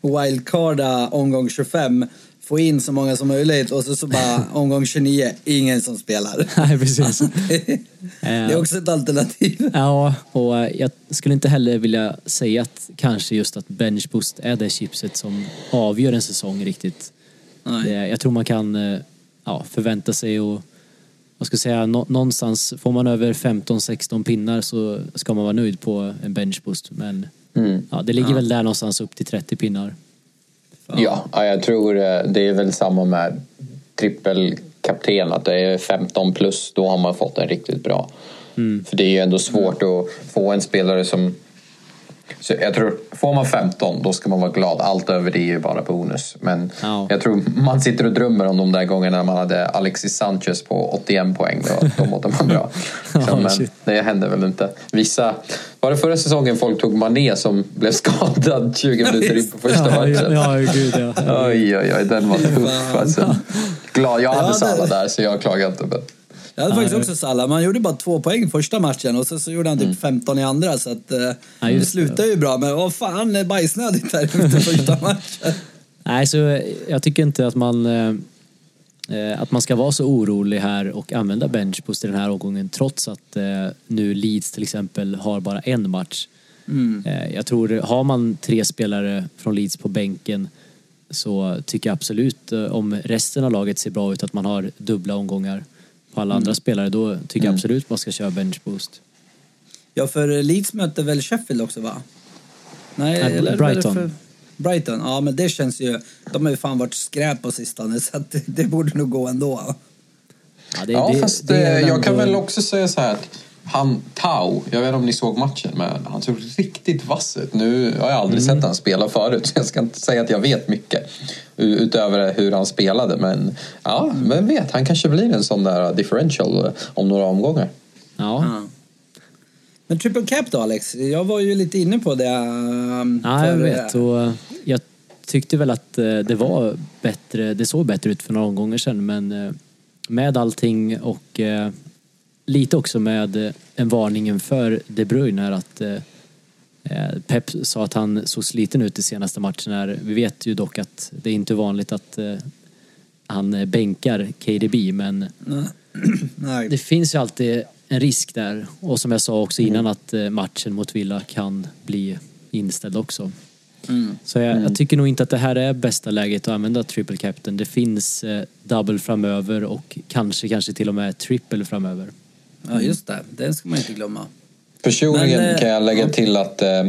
wildcarda omgång 25, få in så många som möjligt och så, så bara omgång 29, ingen som spelar. Nej, precis. det är också ett alternativ. Ja, och eh, jag skulle inte heller vilja säga att kanske just att bench boost är det chipset som avgör en säsong riktigt. Nej. Jag tror man kan eh, ja, förvänta sig och vad ska jag säga, nå, någonstans får man över 15-16 pinnar så ska man vara nöjd på en bench boost. Men Mm. ja, det ligger väl där någonstans upp till 30 pinnar. Ja, ja, jag tror eh, det är väl samma med trippelkapten. Att det är 15 plus, då har man fått en riktigt bra. För det är ju ändå svårt att få en spelare som... Så jag tror, får man 15 då ska man vara glad. Allt över det är ju bara bonus. Men Ja. jag tror man sitter och drömmer om de där gångerna när man hade Alexis Sanchez på 81 poäng. Då, då mådde man bra. Så, men det hände väl inte. Vissa... Var det förra säsongen folk tog Mané som blev skadad 20 minuter in på första Ja, matchen? ja, gud ja. Oj, oj, oj, den var tuff alltså. Glad, jag hade Ja, Salah där så jag klagar inte. Men... Jag hade faktiskt också Salah. Man gjorde bara två poäng första matchen och sen så gjorde han typ 15 i andra så att eh, Ja, det slutade ju bra. Men vad fan, är bajsnödigt här efter första matchen. Nej, så jag tycker inte att man, eh, att man ska vara så orolig här och använda bench boost i den här omgången trots att eh, nu Leeds till exempel har bara en match. Eh, jag tror, har man tre spelare från Leeds på bänken så tycker jag absolut eh, om resten av laget ser bra ut att man har dubbla omgångar på alla andra spelare då tycker jag absolut man ska köra bench boost. Ja, för Leeds mötte väl Sheffield också va? Nej, Nej, eller Brighton. För... Brighton, ja men det känns ju... De har ju fan varit skräp på sistone så att det, det borde nog gå ändå. Ja, det, Ja, det- fast det eh, jag kan ändå- väl också säga så här att han, Tau, jag vet inte om ni såg matchen, men han såg riktigt vass ut. Nu har jag aldrig Mm. sett han spela förut, så jag ska inte säga att jag vet mycket utöver hur han spelade. Men ja, vem vet, han kanske blir en sån där differential eh, om några omgångar. Ja. Ja. Men triple cap då Alex? Jag var ju lite inne på det. Um, Ja, jag vet. Och eh, jag tyckte väl att det var bättre, det såg bättre ut för några omgångar sedan men med allting och lite också med en varning för De Bruyne här att Pep sa att han såg sliten ut i senaste matchen här. Vi vet ju dock att det är inte vanligt att han bänkar KDB men Nej. det finns ju alltid en risk där och som jag sa också innan att eh, matchen mot Villa kan bli inställd också. Mm. Så jag, jag tycker nog inte att det här är bästa läget att använda triple captain. Det finns eh, double framöver och kanske, kanske till och med triple framöver. Ja, just det. Den ska man inte glömma. Personligen Men, eh, kan jag lägga till att eh,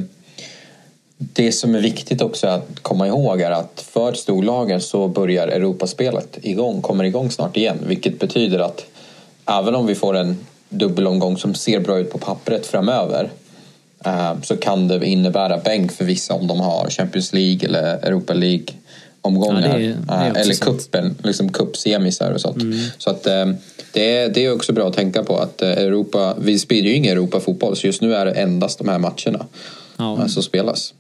det som är viktigt också att komma ihåg är att för storlagen så börjar Europaspelet igång, kommer igång snart igen. Vilket betyder att även om vi får en dubbelomgång som ser bra ut på pappret framöver eh, så kan det innebära bänk för vissa om de har Champions League eller Europa League omgångar. Ja, det är- det är Eh, eller kuppen, liksom cupsemisar och sånt. Mm. Så att eh, det är, det är också bra att tänka på att Europa, vi sprider ju ingen Europa-fotboll så just nu är det endast de här matcherna Ja. som spelas.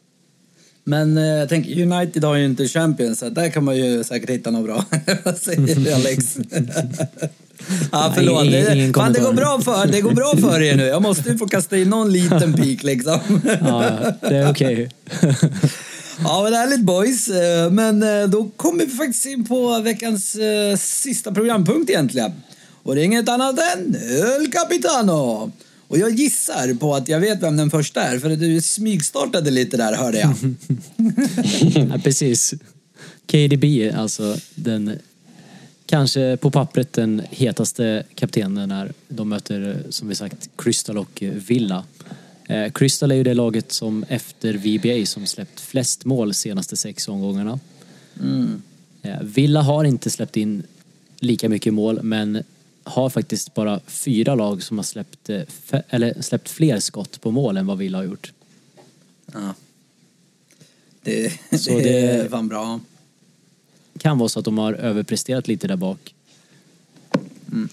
Men eh, jag tänker, United har ju inte Champions, så där kan man ju säkert hitta något bra. Vad säger du Alex? ja, förlåt. Nej, ingen- fan, det, går bra för, det går bra för er nu. Jag måste ju få kasta in någon liten pik liksom. Ja, det är okej. Ja, men härligt boys. Eh, Men eh, då kommer vi faktiskt in på veckans eh, sista programpunkt egentligen. Och det är inget annat än El Capitano. Och jag gissar på att jag vet vem den första är, för du smygstartade lite där hörde jag. Ja, precis. KDB, alltså den kanske på pappret den hetaste kaptenen när de möter, som vi sagt, Crystal och Villa. Eh, Crystal är ju det laget som efter VBA som släppt flest mål senaste sex omgångarna. Eh, Villa har inte släppt in lika mycket mål men har faktiskt bara fyra lag som har släppt, eh, eller släppt fler skott på mål än vad Villa har gjort. Ja. Det, Så det, det- fan bra. kan vara så att de har överpresterat lite där bak.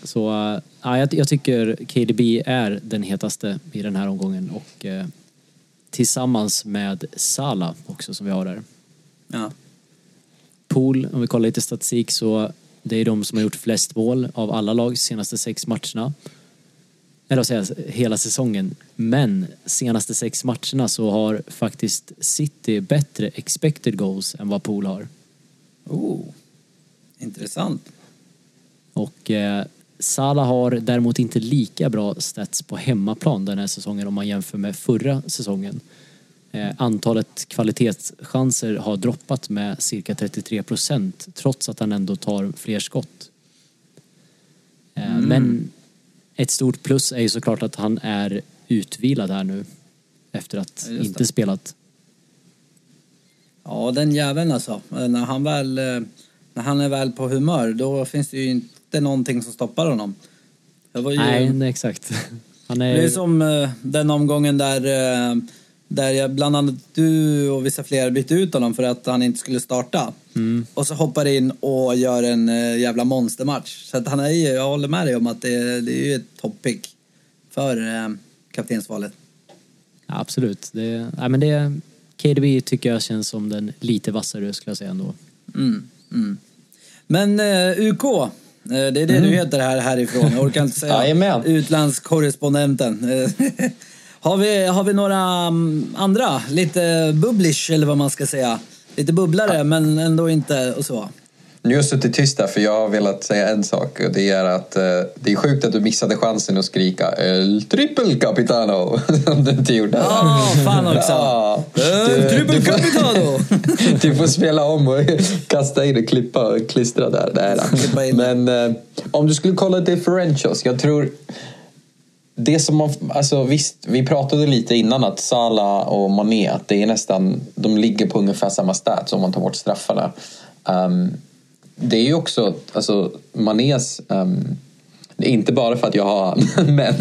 Så äh, ja, jag, jag tycker KDB är den hetaste i den här omgången och eh, tillsammans med Sala också som vi har där. Ja. Pool, om vi kollar lite statistik så det är de som har gjort flest mål av alla lag senaste sex matcherna. eller jag, hela säsongen. Men senaste sex matcherna så har faktiskt City bättre expected goals än vad Pool har. Oh, intressant. Och eh, Salah har däremot inte lika bra stats på hemmaplan den här säsongen om man jämför med förra säsongen. Eh, antalet kvalitetschanser har droppat med cirka 33 procent trots att han ändå tar fler skott. Eh, Men ett stort plus är ju såklart att han är utvilad här nu efter att Ja, inte det. spelat. Ja, den jäveln alltså. När han, väl, eh, när han är väl på humör, då finns det ju inte någonting som stoppar honom. Ju... Nej, nej, exakt. Han är... Det är som eh, den omgången där, eh, där jag, bland annat du och vissa fler bytte ut honom för att han inte skulle starta. Och så hoppar in och gör en eh, jävla monstermatch. Så att han är ju, jag håller med dig om att det, det är ju ett toppick för eh, kaptensvalet. Ja, absolut. Det, nej, men det, KDB tycker jag känns som den lite vassare skulle jag säga ändå. Mm, mm. Men eh, UK, eh, det är det du heter här härifrån. Jag orkar inte säga utlandskorrespondenten. Har, vi, har vi några mm, andra, lite bubblish eller vad man ska säga? Lite bubblare men ändå inte och så. Nu har jag suttit tyst där för jag har velat säga en sak och det är att eh, det är sjukt att du missade chansen att skrika El triple capitano som du inte gjorde. Ja, fan också. Ja. Triple får- capitano. du får spela om och kasta in och klippa och klistra där. in. Men eh, om du skulle kolla differentials, jag tror det som man, alltså visst, vi pratade lite innan att Salah och Mané, att det är nästan, de ligger på ungefär samma stats om man tar bort straffarna. Um, det är ju också, alltså Manés, um, det är inte bara för att jag har men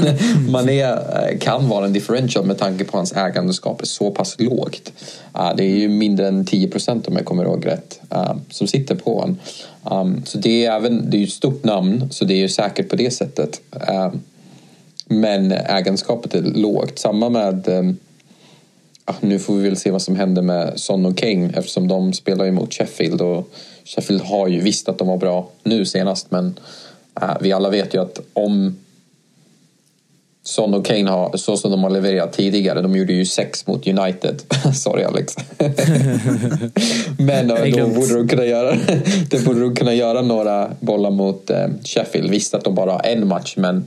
Mané eh, kan vara en differential med tanke på hans ägandeskap är så pass lågt. Uh, det är ju mindre än 10 procent om jag kommer ihåg rätt, uh, som sitter på honom. Um, så det är, även, det är ju ett stort namn, så det är ju säkert på det sättet. Um, men ägandeskapet är lågt. Samma med... eh, ja, nu får vi väl se vad som händer med Son och Kane eftersom de spelar ju mot Sheffield. Och Sheffield har ju visst att de var bra nu senast men eh, vi alla vet ju att om Son och Kane har, så som de har levererat tidigare, de gjorde ju sex mot United. Sorry Alex. Men eh, då borde de kunna göra, det borde de kunna göra några bollar mot eh, Sheffield. Visst att de bara har en match men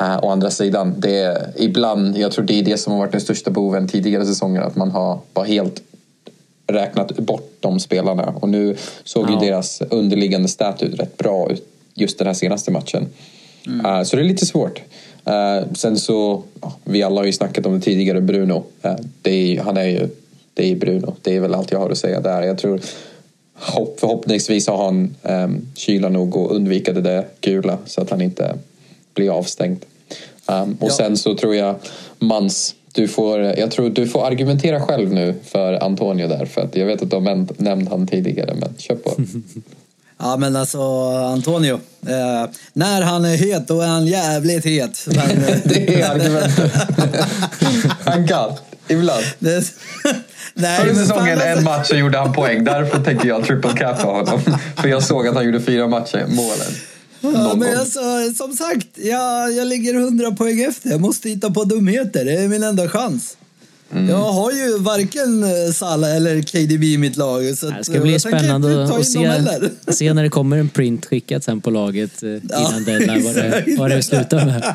å andra sidan, det är, ibland, jag tror det är det som har varit den största boven tidigare säsonger, att man har bara helt räknat bort de spelarna. Och nu såg ju Ja. deras underliggande stat ut rätt bra ut just den här senaste matchen. Eh, så det är lite svårt. Eh, sen så, ja, vi alla har ju snackat om det tidigare, Bruno. Eh, det är, ju- han är ju, det är Bruno. Det är väl allt jag har att säga där. Jag tror hopp, förhoppningsvis har han um, kyla nog och undvika det där gula så att han inte blir avstängd. Um, och Ja. sen så tror jag Mans, du får, jag tror du får argumentera själv nu för Antonio där för att jag vet att du har nämnt, han tidigare men kör på. Ja men alltså Antonio, eh, när han är het då är han jävligt het. Men, Det är argumentet. han kan, ibland. det, nej, Förra fan, säsongen alltså- en match så gjorde han poäng. Därför tänker jag triple cap på honom. För jag såg att han gjorde fyra matcher, målen. Ja, men alltså, som sagt, jag, jag ligger 100 poäng efter. Jag måste hitta på dumheter. Det är min enda chans. Mm. Jag har ju varken eh, Salah eller KDB i mitt lag. Så Det ska bli tänker spännande att se, se när det kommer en print skickat sen på laget eh, innan deadline vad det, vad det slutar med.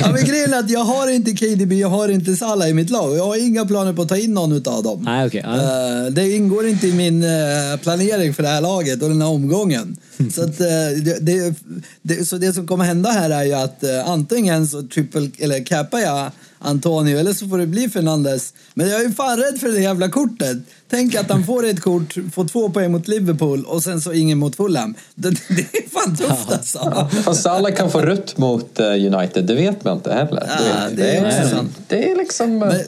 ja, men grejen är att jag har inte KDB, jag har inte Salah i mitt lag. Jag har inga planer på att ta in någon utav dem. Nej, okej. ja. Eh, Det ingår inte i min eh, planering för det här laget och den här omgången. Så, att, eh, det, det, så det som kommer hända här är ju att eh, antingen så triple, eller cappar jag Antonio eller så får det bli Fernandes. Men jag är ju fan rädd för det jävla kortet. Tänk att han får ett kort, får två poäng mot Liverpool och sen så ingen mot Fulham. Det, det är fan tufft alltså. Fast Salah kan få rött mot eh, United, det vet man inte heller. Ja, Du vet, det är också är, sant. det är liksom eh, Men,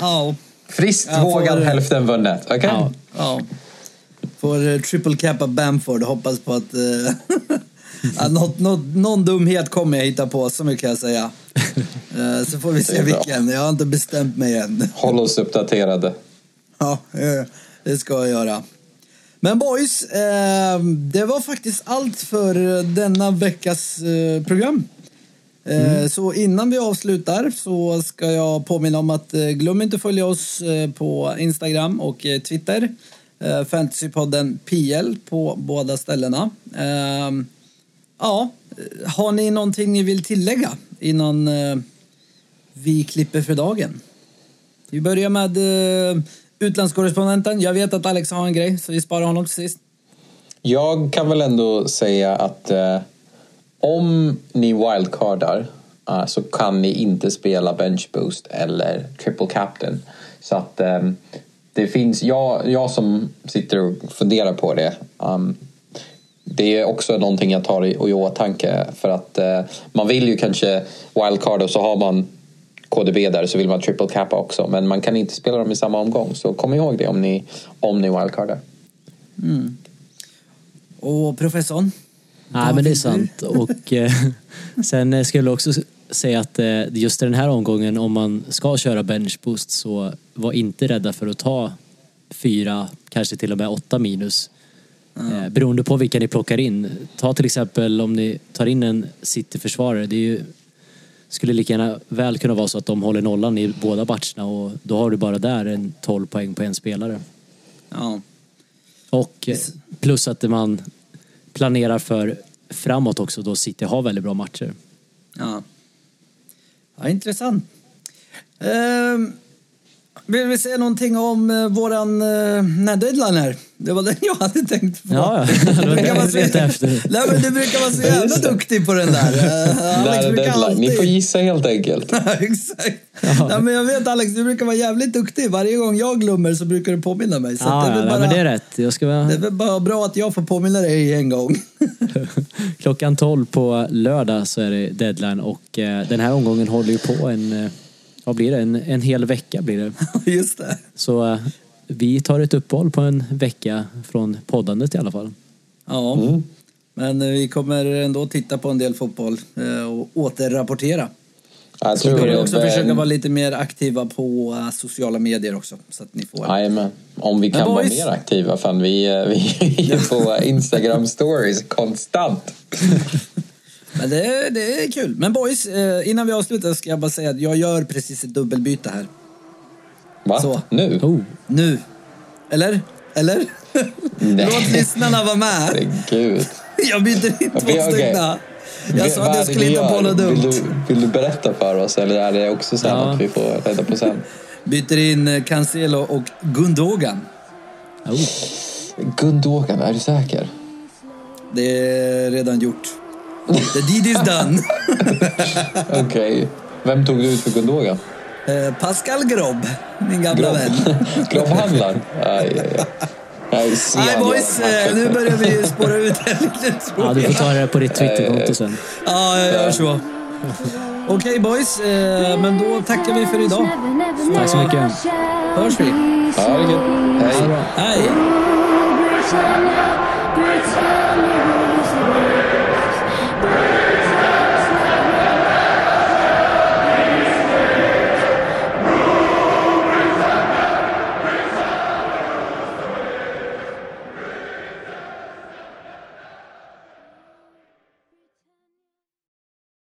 ja, friskt får- vågat hälften vunnet. Okej? Ja. Ja. Får eh, triple cappa Bamford och hoppas på att... Ja, något, något, någon dumhet kommer jag hitta på, så mycket kan jag säga. Eh, så får vi se vilken. Jag har inte bestämt mig än. Håll oss uppdaterade. Ja, eh, det ska jag göra. Men boys, eh, det var faktiskt allt för denna veckas program. Eh, Så innan vi avslutar så ska jag påminna om att glöm inte följa oss på Instagram och Twitter. Fantasypodden PL på båda ställena. Ja, har ni någonting ni vill tillägga innan eh, vi klipper för dagen? Vi börjar med eh, utlandskorrespondenten. Jag vet att Alex har en grej, så vi sparar honom till sist. Jag kan väl ändå säga att eh, om ni wildcardar eh, så kan ni inte spela bench boost eller triple captain. Så att eh, det finns, jag, jag som sitter och funderar på det um, det är också någonting jag tar i, i åtanke för att eh, man vill ju kanske wildcard och så har man KDB där så vill man triple cappa också men man kan inte spela dem i samma omgång så kom ihåg det om ni, om ni wildcardar. Och professorn? Nej, men det är sant. Och eh, sen skulle jag också säga att eh, just den här omgången, om man ska köra bench boost så var inte rädda för att ta fyra, kanske till och med åtta minus. Eh, beroende på vilka ni plockar in. Ta till exempel om ni tar in en City-försvarare. Det är ju, skulle lika gärna väl kunna vara så att de håller nollan i båda matcherna och då har du bara där en 12 poäng på en spelare. Ja. Och eh, plus att man planerar för framåt också då City har väldigt bra matcher. Ja, ja intressant. Ehm, vill vi säga någonting om eh, våran när deadline här? Det var den jag hade tänkt på. Ja, ja. Du brukar vara så. Nej, men du brukar vara så jävla duktig på den där. Alex brukar deadline. Ni får alltid... gissa helt enkelt. Exakt. Nej, men jag vet Alex, du brukar vara jävligt duktig. Varje gång jag glömmer så brukar du påminna mig. Så Ja, det, är ja, ja, bara, men det är rätt. Jag ska vara... det är väl bara bra att jag får påminna dig en gång. Klockan 12 på lördag så är det deadline och eh, den här omgången håller ju på en, eh, vad blir det, en, en hel vecka blir det. Just det. Så eh, vi tar ett uppehåll på en vecka från poddandet i alla fall. Ja, men eh, vi kommer ändå titta på en del fotboll eh, och återrapportera. Jag kommer vi också det- försöka vara lite mer aktiva på eh, sociala medier också. Så att ni får... Jajamän. Om vi kan vara mer aktiva. Fan, vi, vi är på Instagram stories konstant. Men det, det är kul. Men boys, innan vi avslutar ska jag bara säga att jag gör precis ett dubbelbyte här. Va? Så. Nu? Oh, Nu. Eller? Eller? Nej. Låt lyssnarna vara med. Herregud. Jag byter in två okej. stycken. Jag sa att jag skulle hitta på något dumt. Vill du, vill du berätta för oss eller är det också så Ja. något vi får reda på sen? Byter in eh, Cancelo och Gundogan. oh. Gundogan, är du säker? Det är redan gjort. The deed is done. Okej. Vem tog du ut för Gundogan? Eh, Pascal Grob, min gamla Grob. vän. Grobbhandlaren? Aj, aj, aj. Nej, Nej boys, eh, nu börjar vi spåra ut här lite Ja, du får ta det på ditt Twitterkonto sen. Ja, jag gör så. Okej boys, eh, men då tackar vi för idag. Tack så mycket. Hörs vi. Ja, det är gött. Hej. Hej.